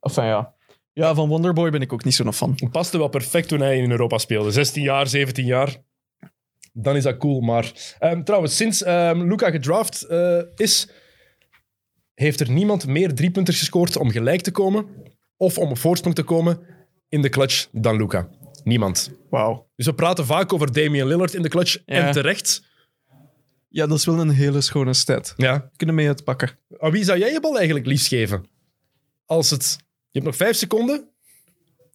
Enfin, ja. Ja, van Wonderboy ben ik ook niet zo'n fan. Het paste wel perfect toen hij in Europa speelde. 16 jaar, 17 jaar. Dan is dat cool. Maar ehm, trouwens, sinds ehm, Luca gedraft eh, is, heeft er niemand meer driepunters gescoord om gelijk te komen of om op voorsprong te komen in de clutch dan Luca. Niemand. Wauw. Dus we praten vaak over Damian Lillard in de clutch. Ja. En terecht. Ja, dat is wel een hele schone stat. Ja. Kunnen mee uitpakken. Aan wie zou jij je bal eigenlijk liefst geven? Als het... Je hebt nog vijf seconden.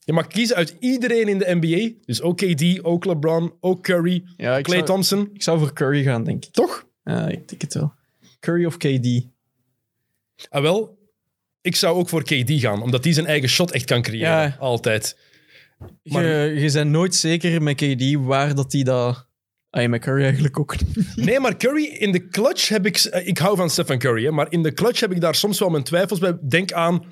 Je mag kiezen uit iedereen in de NBA. Dus ook KD, ook LeBron, ook Curry, Ja, Clay zou, Thompson. ik zou voor Curry gaan, denk ik. Toch? Ja, ik denk het wel. Curry of KD? Ah, wel, ik zou ook voor KD gaan, omdat die zijn eigen shot echt kan creëren. Ja. Altijd. Maar- Je, je bent nooit zeker met KD waar dat hij dat... Ah, met Curry eigenlijk ook niet. Nee, maar Curry in de clutch heb ik... Ik hou van Stephen Curry, hè, maar in de clutch heb ik daar soms wel mijn twijfels bij. Denk aan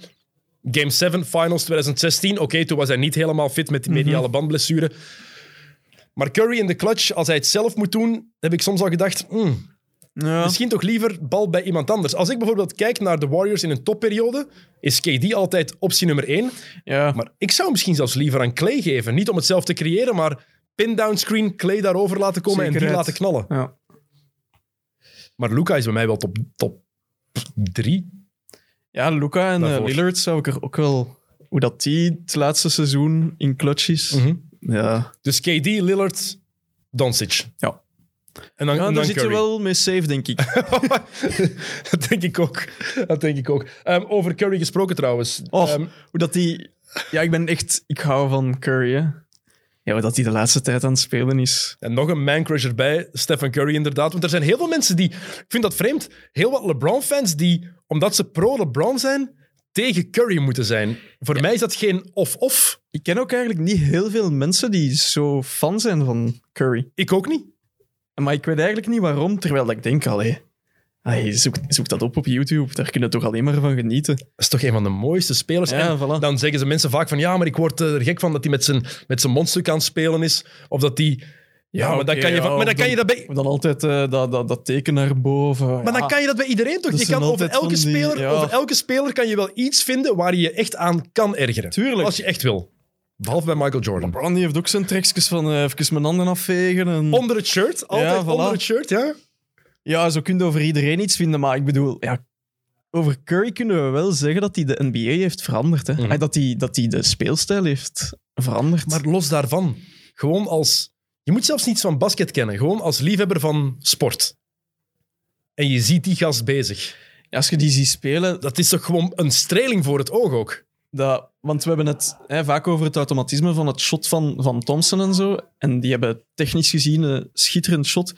Game 7 Finals 2016. Oké, toen was hij niet helemaal fit met die mediale bandblessure. Maar Curry in de clutch, als hij het zelf moet doen, heb ik soms al gedacht... hmm, Ja. Misschien toch liever bal bij iemand anders. Als ik bijvoorbeeld kijk naar de Warriors in een topperiode, is KD altijd optie nummer één. ja. Maar ik zou misschien zelfs liever aan Clay geven. Niet om het zelf te creëren, maar pin-down screen, Clay daarover laten komen en die laten knallen. ja. Maar Luca is bij mij wel top, top drie. Ja, Luca en eh. Lillard zou ik er ook wel... Hoe dat die het laatste seizoen in clutch is. Mhm. Ja, Dus KD, Lillard, Doncic. Ja. En dan, ja en daar dan zit je wel mee safe, denk ik. <laughs> dat denk ik ook. Dat denk ik ook. Ehm, over Curry gesproken trouwens. Och, Ehm, hoe dat die... Ja, ik ben echt... Ik hou van Curry, hè. Ja, dat hij de laatste tijd aan het spelen is. En nog een man-crush erbij, Stephen Curry inderdaad. Want er zijn heel veel mensen die... Ik vind dat vreemd. Heel wat LeBron-fans die, omdat ze pro-LeBron zijn, tegen Curry moeten zijn. Voor mij is dat geen of-of. Ik ken ook eigenlijk niet heel veel mensen die zo fan zijn van Curry. Ik ook niet. Maar ik weet eigenlijk niet waarom, terwijl ik denk, allee, allee, zoek, zoek dat op op YouTube, daar kun je toch alleen maar van genieten. Dat is toch een van de mooiste spelers. Ja, en voilà. dan zeggen ze mensen vaak van ja, maar ik word er gek van dat hij met zijn, met zijn mondstuk aan het spelen is. Of dat hij... Ja, maar, dan kan je, ja, maar dan kan je dat bij... Dan altijd eh, dat, dat, dat teken naar boven. Maar dan kan je dat bij iedereen toch? Je kan over elke, die- speler, over elke speler kan je wel iets vinden waar je je echt aan kan ergeren. Tuurlijk. Als je echt wil. Behalve bij Michael Jordan. LeBron die heeft ook zijn trekjes van eh, even mijn handen afvegen. En... Onder het shirt. Altijd voilà. onder het shirt, ja. Ja, zo kun je over iedereen iets vinden, maar ik bedoel, ja, over Curry kunnen we wel zeggen dat hij de NBA heeft veranderd. Hè? Mhm. Dat hij dat hij de speelstijl heeft veranderd. Maar los daarvan. Gewoon als Je moet zelfs niets van basket kennen. Gewoon als liefhebber van sport. En je ziet die gast bezig. Ja, als je die ziet spelen, Dat is toch gewoon een streling voor het oog ook? dat, want we hebben het hè, vaak over het automatisme van het shot van, van Thompson en zo. En die hebben technisch gezien een schitterend shot.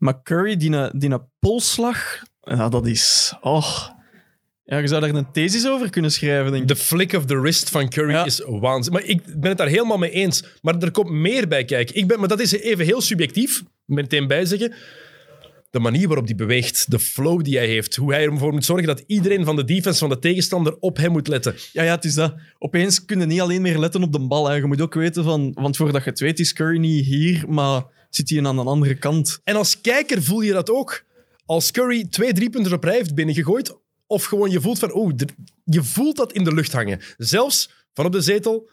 Maar Curry, die die polsslag, ja, dat is... Oh. Ja, je zou daar een thesis over kunnen schrijven, denk ik. De flick of the wrist van Curry Ja. is waanzin. Maar ik ben het daar helemaal mee eens. Maar er komt meer bij kijken. Ik ben, maar dat is even heel subjectief. Meteen bij zeggen. De manier waarop hij beweegt, de flow die hij heeft, hoe hij ervoor moet zorgen dat iedereen van de defense van de tegenstander op hem moet letten. Ja, ja, het is dat. Opeens kun je niet alleen meer letten op de bal. Hè. Je moet ook weten van... Want voordat je het weet is Curry niet hier, maar zit hij aan de andere kant. En als kijker voel je dat ook. Als Curry twee driepunters op rij heeft binnengegooid, of gewoon je voelt van, er- je voelt dat in de lucht hangen. Zelfs van op de zetel,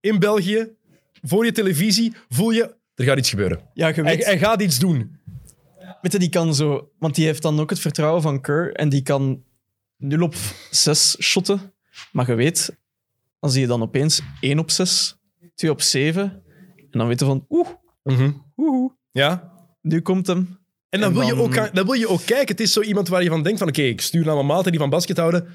in België, voor je televisie, voel je, er gaat iets gebeuren. Ja, je Hij, weet... hij gaat iets doen. Weet je, die kan zo... Want die heeft dan ook het vertrouwen van Kerr en die kan 0 op 6 shotten. Maar je weet, dan zie je dan opeens 1 op 6, 2 op 7. En dan weet je van, oeh, oeh, Ja. nu komt hem. En dan, En wil je ook, dan wil je ook kijken. Het is zo iemand waar je van denkt van, oké, ik stuur naar mijn maten die van basket houden.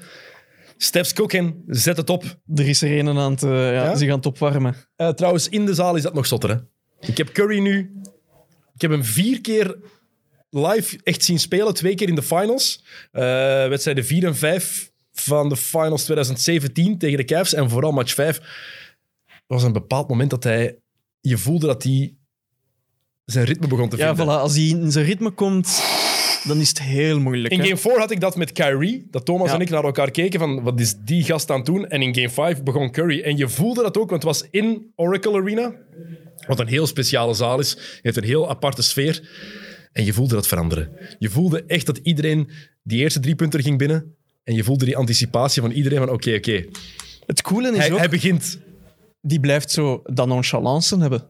Steps Cookin, zet het op. Er is er een aan het, eh, ja, Ja? zich aan het opwarmen. Eh, trouwens, in de zaal is dat nog zotter. Hè? Ik heb Curry nu... Ik heb hem vier keer live echt zien spelen. Twee keer in de finals. Eh, wedstrijden 4 en 5 van de finals 2017 tegen de Cavs. En vooral match 5. Er was een bepaald moment dat hij... Je voelde dat hij zijn ritme begon te Ja, vinden. voilà, als hij in zijn ritme komt, dan is het heel moeilijk. In hè. game 4 had ik dat met Kyrie. Dat Thomas Ja. en ik naar elkaar keken van wat is die gast aan het doen. En in game 5 begon Curry. En je voelde dat ook, want het was in Oracle Arena. Wat een heel speciale zaal is. heeft een heel aparte sfeer. En je voelde dat veranderen. Je voelde echt dat iedereen die eerste drie punten ging binnen. En je voelde die anticipatie van iedereen van oké, oké. Het coole is Hij, ook, hij begint. die blijft zo dat nonchalance hebben.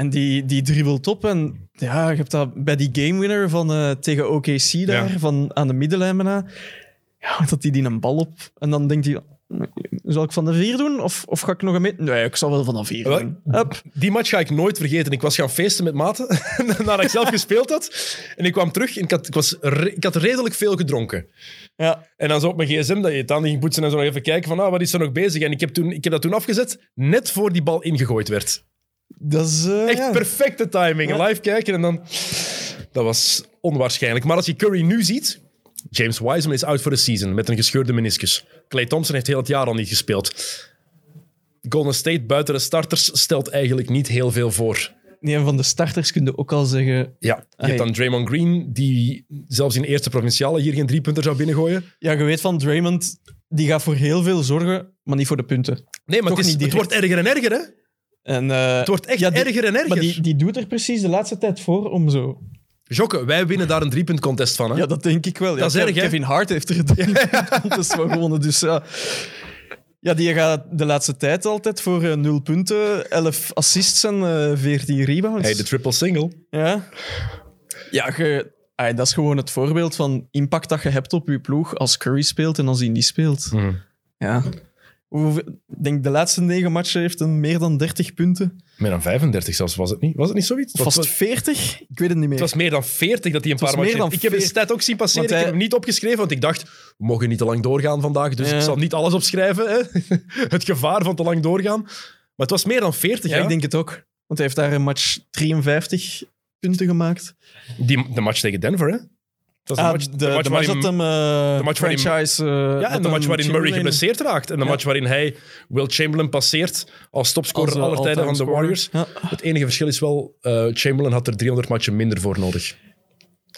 En die, die dribbelt op en ja, je hebt dat bij die game winner van, eh, tegen OKC daar, Ja. van aan de middenlijn bijna. Ja, dat hij die een bal op en dan denkt hij, zal ik van de vier doen of, of ga ik nog een meter? Nee, ik zal wel van de vier doen. Hup. Die match ga ik nooit vergeten. Ik was gaan feesten met maten <laughs> nadat ik zelf <laughs> gespeeld had. En ik kwam terug en ik had, ik was ik had redelijk veel gedronken. Ja, En dan zo op mijn gsm dat je het aan ging poetsen en zo nog even kijken van ah, wat is er nog bezig. En ik heb, toen, ik heb dat toen afgezet, net voor die bal ingegooid werd. Dat is... eh, Echt ja. perfecte timing. Live kijken en dan... Dat was onwaarschijnlijk. Maar als je Curry nu ziet... James Wiseman is out for the season met een gescheurde meniscus. Clay Thompson heeft heel het jaar al niet gespeeld. Golden State buiten de starters stelt eigenlijk niet heel veel voor. Nee, en van de starters kun je ook al zeggen... Ja, je Hey. hebt dan Draymond Green, die zelfs in de eerste provinciale hier geen drie punter zou binnengooien. Ja, je weet van Draymond, die gaat voor heel veel zorgen, maar niet voor de punten. Nee, maar Toch het, is, niet het direct. wordt erger en erger, hè? En, eh, Het wordt echt ja, die- erger en erger. Maar die, die doet er precies de laatste tijd voor om zo... Jokke, wij winnen daar een driepunt contest van. Hè? Ja, dat denk ik wel. Ja, Dat is erg, hè? Kevin Hart heeft er de contest van gewonnen, dus ja. Ja, die gaat de laatste tijd altijd voor eh, 0 punten, 11 assists en eh 14 rebounds. Hey, de triple single. Ja, ja ah, dat is gewoon het voorbeeld van impact dat je hebt op je ploeg als Curry speelt en als hij niet speelt. Mhm. Ja. Hoeveel- Ik denk de laatste negen matchen heeft een meer dan 30 punten. Meer dan 35 zelfs, was het niet? Was het niet zoiets? Het was, Vast 40? Ik weet het niet meer. het was meer dan 40 dat hij een paar matchen heeft. Ik heb de 40. stat ook zien passeren. Hij- Ik heb hem niet opgeschreven, want ik dacht, we mogen niet te lang doorgaan vandaag, dus Ja. ik zal niet alles opschrijven. Hè? <laughs> Het gevaar van te lang doorgaan. Maar het was meer dan 40, ja, ja. ik denk het ook. Want hij heeft daar een match 53 punten gemaakt. Die, de match tegen Denver, hè? Dat Ah, de match, de, de match de match waarin, dat hem de match waarin- franchise... ja, dat en de match hem waarin Murray geblesseerd raakt. En de Ja. match waarin hij Will Chamberlain passeert als topscorer Als, eh, aller tijden van de Warriors. Ja. Het enige verschil is wel, eh, Chamberlain had er 300 matchen minder voor nodig.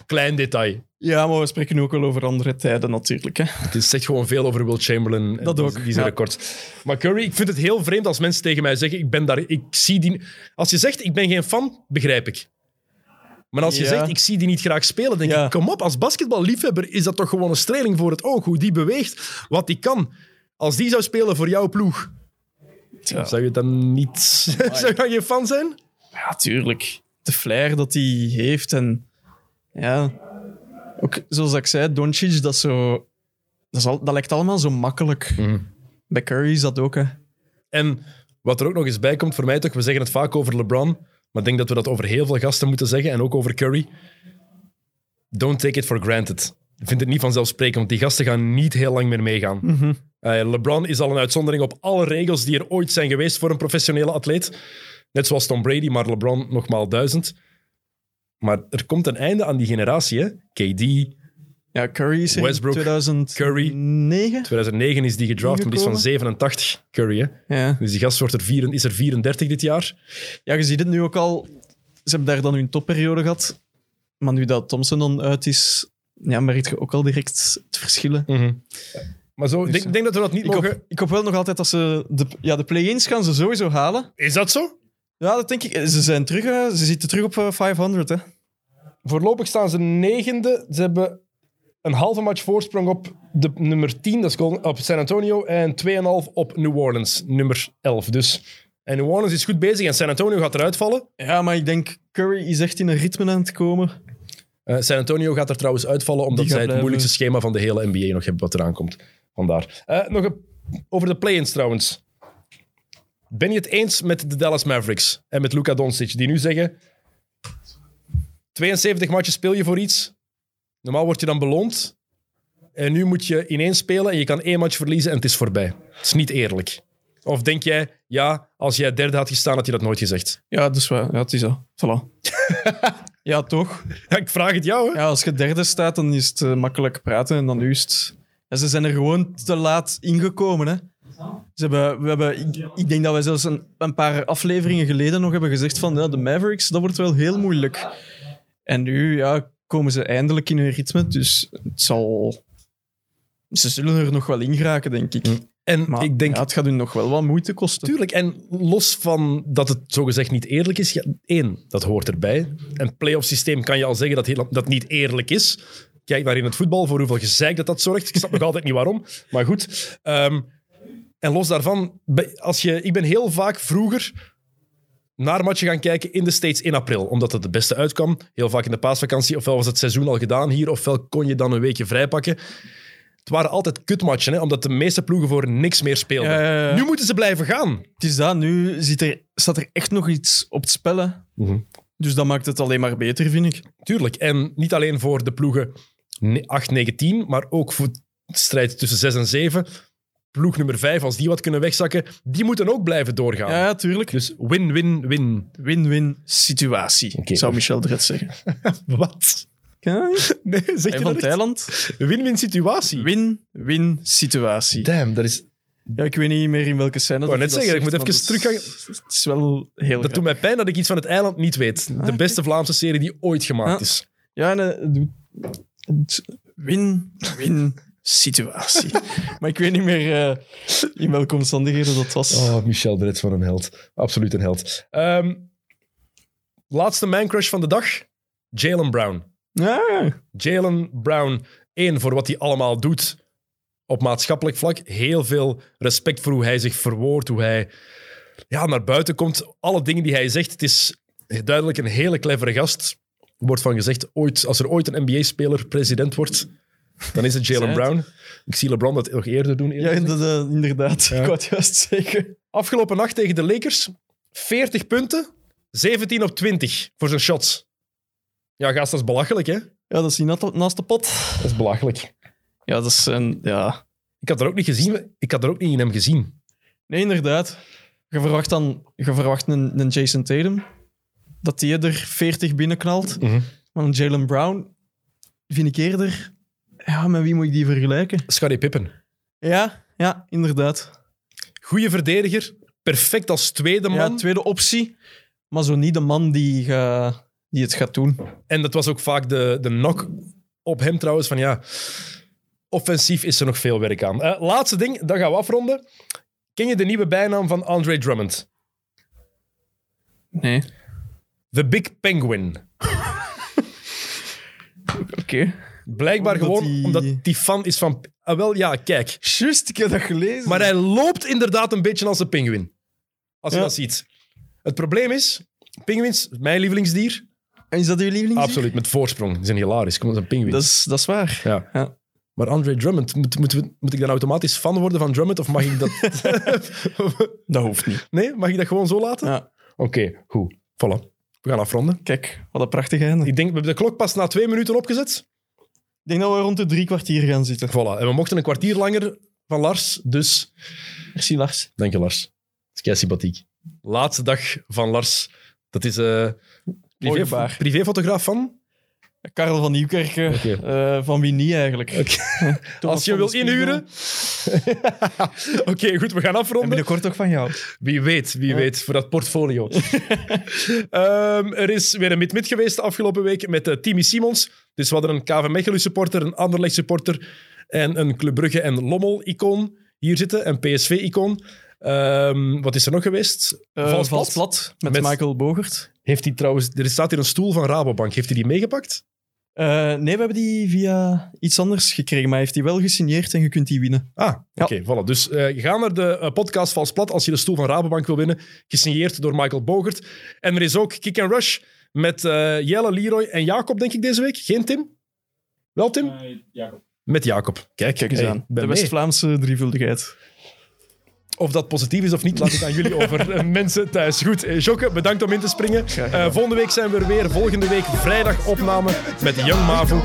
Klein detail. Ja, maar we spreken nu ook wel over andere tijden natuurlijk. Hè. Het zegt gewoon veel over Will Chamberlain. en Dat ook, Die zijn ja. record. Maar Curry, ik vind het heel vreemd als mensen tegen mij zeggen: ik ben daar, ik zie die. Als je zegt ik ben geen fan, begrijp ik. Maar als je Ja. zegt ik zie die niet graag spelen, denk Ja. ik: kom op, als basketballiefhebber is dat toch gewoon een streling voor het oog. Hoe die beweegt, wat die kan. Als die zou spelen voor jouw ploeg, Ja. zou je dan niet. <laughs> zou je geen fan zijn? Ja, tuurlijk. De flair dat hij heeft en ja, ook zoals ik zei, Doncic, dat, is zo, dat, is al, dat lijkt allemaal zo makkelijk. Mhm. Bij Curry is dat ook, hè. En Wat er ook nog eens bij komt voor mij toch, we zeggen het vaak over LeBron, maar ik denk dat we dat over heel veel gasten moeten zeggen en ook over Curry. Don't take it for granted. Ik vind het niet vanzelfsprekend, want die gasten gaan niet heel lang meer meegaan. Eh, LeBron is al een uitzondering op alle regels die er ooit zijn geweest voor een professionele atleet. Net zoals Tom Brady, maar LeBron nogmaal duizend. Maar er komt een einde aan die generatie. Hè? KD, Ja, Curry is er Westbrook, in 2009. 2009 is die gedraft, maar die is van 87, Curry. Hè? Ja. Dus die gast wordt er vier, is er 34 dit jaar. ja, je ziet het nu ook al. Ze hebben daar dan hun topperiode gehad. Maar nu dat Thompson dan uit is, ja, merk je ook al direct het verschillen. Maar zo, ik denk, ik denk dat we dat niet Ik mogen... hoop, ik hoop wel nog altijd dat ze... De, ja, de play-ins gaan ze sowieso halen. Is dat zo? Ja, dat denk ik. Ze zijn terug, hè. ze zitten terug op eh, 500, hè. Voorlopig staan ze negende. Ze hebben een halve match voorsprong op de nummer 10, dat is op San Antonio, en 2,5 op New Orleans, nummer 11. Dus, en New Orleans is goed bezig en San Antonio gaat eruit vallen. Ja, maar ik denk Curry is echt in een ritme aan het komen. Eh, San Antonio gaat er trouwens uitvallen, omdat zij het blijven. moeilijkste schema van de hele NBA nog hebben wat eraan komt. Vandaar. Eh, nog een, over de play-ins trouwens. Ben je het eens met de Dallas Mavericks en met Luka Doncic, die nu zeggen 72 matchen speel je voor iets. Normaal word je dan beloond. En nu moet je ineens spelen en je kan één match verliezen en het is voorbij. Het is niet eerlijk. Of denk jij, ja, als jij derde had gestaan, had je dat nooit gezegd? Ja, dus wel. Ja, het is dat. Voilà. <laughs> ja, toch? Ja, ik vraag het jou, hè? Ja, als je derde staat, dan is het eh, makkelijk praten. En dan nu is het... Ja, ze zijn er gewoon te laat ingekomen, hè. Ze hebben, we hebben, ik, ik denk dat wij zelfs een, een paar afleveringen geleden nog hebben gezegd van ja, de Mavericks, dat wordt wel heel moeilijk. En nu ja, komen ze eindelijk in hun ritme, dus het zal... Ze zullen er nog wel in geraken, denk ik. En Maar ik denk, ja, het gaat hun nog wel wat moeite kosten. Tuurlijk, en los van dat het zogezegd niet eerlijk is, ja, één, dat hoort erbij. Een playoff systeem kan je al zeggen dat heel, dat niet eerlijk is. Kijk naar in het voetbal, voor hoeveel gezeik dat dat zorgt. Ik snap nog <laughs> altijd niet waarom, maar goed. Ehm, en los daarvan, als je, ik ben heel vaak vroeger naar matchen gaan kijken in de States in april, omdat het het beste uitkwam. Heel vaak in de paasvakantie, ofwel was het seizoen al gedaan hier, ofwel kon je dan een weekje vrijpakken. Het waren altijd kutmatchen, hè, omdat de meeste ploegen voor niks meer speelden. Ja, ja, ja. Nu moeten ze blijven gaan. Het is dat, nu zit er, staat er echt nog iets op het spel. hè. Mhm. Dus dat maakt het alleen maar beter, vind ik. Tuurlijk. En niet alleen voor de ploegen ne- 8, 9, 10, maar ook voor de strijd tussen 6 en 7. Ploeg nummer 5, als die wat kunnen wegzakken, die moeten ook blijven doorgaan. Ja, ja tuurlijk. Dus win-win-win. Win-win situatie, zou Michel Dret zeggen. <laughs> Wat? <laughs> Nee, zeg je van? Thailand. Win-win situatie. Win-win situatie. Damn, dat, is, Ja, ik weet niet meer in welke scène. wou dat net zeggen, ik moet even is- teruggaan. Het is wel heel dat doet mij pijn dat ik iets van het eiland niet weet. Ah, De beste Vlaamse serie die ooit gemaakt Ja. is. Ja, en, het doet- het- Win-win situatie. <laughs> maar ik weet niet meer eh, in welke omstandigheden dat was. Oh, Michel Dretz van een held. Absoluut een held. Ehm, laatste man crush van de dag. Jalen Brown. Ja, Jalen Brown, één, voor wat hij allemaal doet op maatschappelijk vlak. Heel veel respect voor hoe hij zich verwoordt, hoe hij ja, naar buiten komt. Alle dingen die hij zegt, het is duidelijk een hele clevere gast. Er wordt van gezegd, ooit, als er ooit een NBA-speler president wordt, dan is het Jalen. Brown. Ik zie LeBron dat nog eerder doen. ja inderdaad. Ik wou het juist zeggen. Afgelopen nacht tegen de Lakers, 40 punten, 17 op 20 voor zijn shots. Ja, gast, dat is belachelijk, hè? Ja, dat is niet naast- naast de pot. Dat is belachelijk. Ja, dat is een... Ja... Ik had er ook niet gezien. Ik had er ook niet in hem gezien. Nee, inderdaad. Je verwacht dan je verwacht een, een Jason Tatum, dat die er 40 binnenknalt. Maar een Jalen Brown vind ik eerder... Ja, met wie moet ik die vergelijken? Scottie Pippen. Ja, ja, inderdaad. Goeie verdediger. Perfect als tweede Ja, man. tweede optie, maar zo niet de man die, ga, die het gaat doen. En dat was ook vaak de, de knock op hem trouwens. Van ja, offensief is er nog veel werk aan. Eh, laatste ding, dan gaan we afronden. Ken je de nieuwe bijnaam van Andre Drummond? Nee. The Big Penguin. <laughs> Oké. Blijkbaar Omdat gewoon die- omdat die fan is van... Ah, wel, ja, kijk. Juist, ik heb dat gelezen. Maar hij loopt inderdaad een beetje als een pinguïn. Als je Ja. dat ziet. Het probleem is, pinguïns, mijn lievelingsdier, En is dat uw lievelings? absoluut met voorsprong. Die zijn hilarisch. Kom, dat is een pinguïn. Dat is, dat is waar. Ja. Ja. Maar Andre Drummond, moet, moet, moet ik dan automatisch fan worden van Drummond? Of mag ik dat... <laughs> Dat hoeft niet. nee, mag ik dat gewoon zo laten? Ja. Oké, goed. Voilà. We gaan afronden. Kijk, wat een prachtig einde. Ik denk, we hebben de klok pas na twee minuten opgezet. Ik denk dat we rond de drie kwartier gaan zitten. Voilà. En we mochten een kwartier langer van Lars, dus... Merci, Lars. Dank je, Lars. Dat is kei sympathiek. Laatste dag van Lars. Dat is eh privé, privéfotograaf van... Karel van Nieuwkerken. Eh, van wie niet eigenlijk? <laughs> Als je wil inhuren... <laughs> Oké, goed, we gaan En afronden. binnenkort ook van jou. Wie weet, wie weet, voor dat portfolio. <laughs> Ehm, er is weer een mid-mid geweest de afgelopen week met eh, Timmy Simons. Dus we hadden een KV Mechelen supporter, een Anderlecht supporter en een Club Brugge en Lommel-icoon hier zitten, een PSV-icoon. Ehm, wat is er nog geweest? Eh, Vals vals plat. plat met, Met- Michael Bogert. Heeft hij trouwens... Er staat hier een stoel van Rabobank. Heeft hij die meegepakt? Eh, nee, we hebben die via iets anders gekregen, maar hij heeft die wel gesigneerd en je kunt die winnen. Ah, Ja. oké, voilà. Dus eh, ga naar de eh, podcast Vals Plat als je de stoel van Rabobank wil winnen. Gesigneerd door Michael Bogert. En er is ook Kick and Rush met eh, Jelle, Leroy en Jacob, denk ik, deze week. Geen Tim? Wel Tim? Jacob. Met Jacob. Kijk, Kijk eens hey, aan. De. West-Vlaamse drievuldigheid. Of dat positief is of niet, laat ik aan jullie over. <laughs> Eh, Mensen thuis. Goed, eh, Jokke, bedankt om in te springen. Eh, volgende week zijn we er weer. Volgende week vrijdag opname met Young Mavu.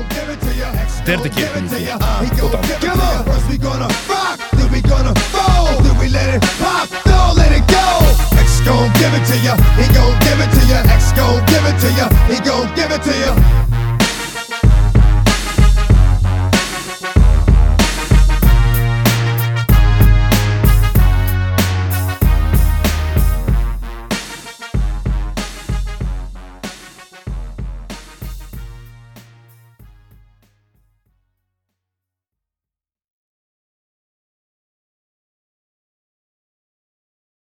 Derde keer. Tot dan. Gon' give it to he gon' give it to gon' give it to he gon' give it to.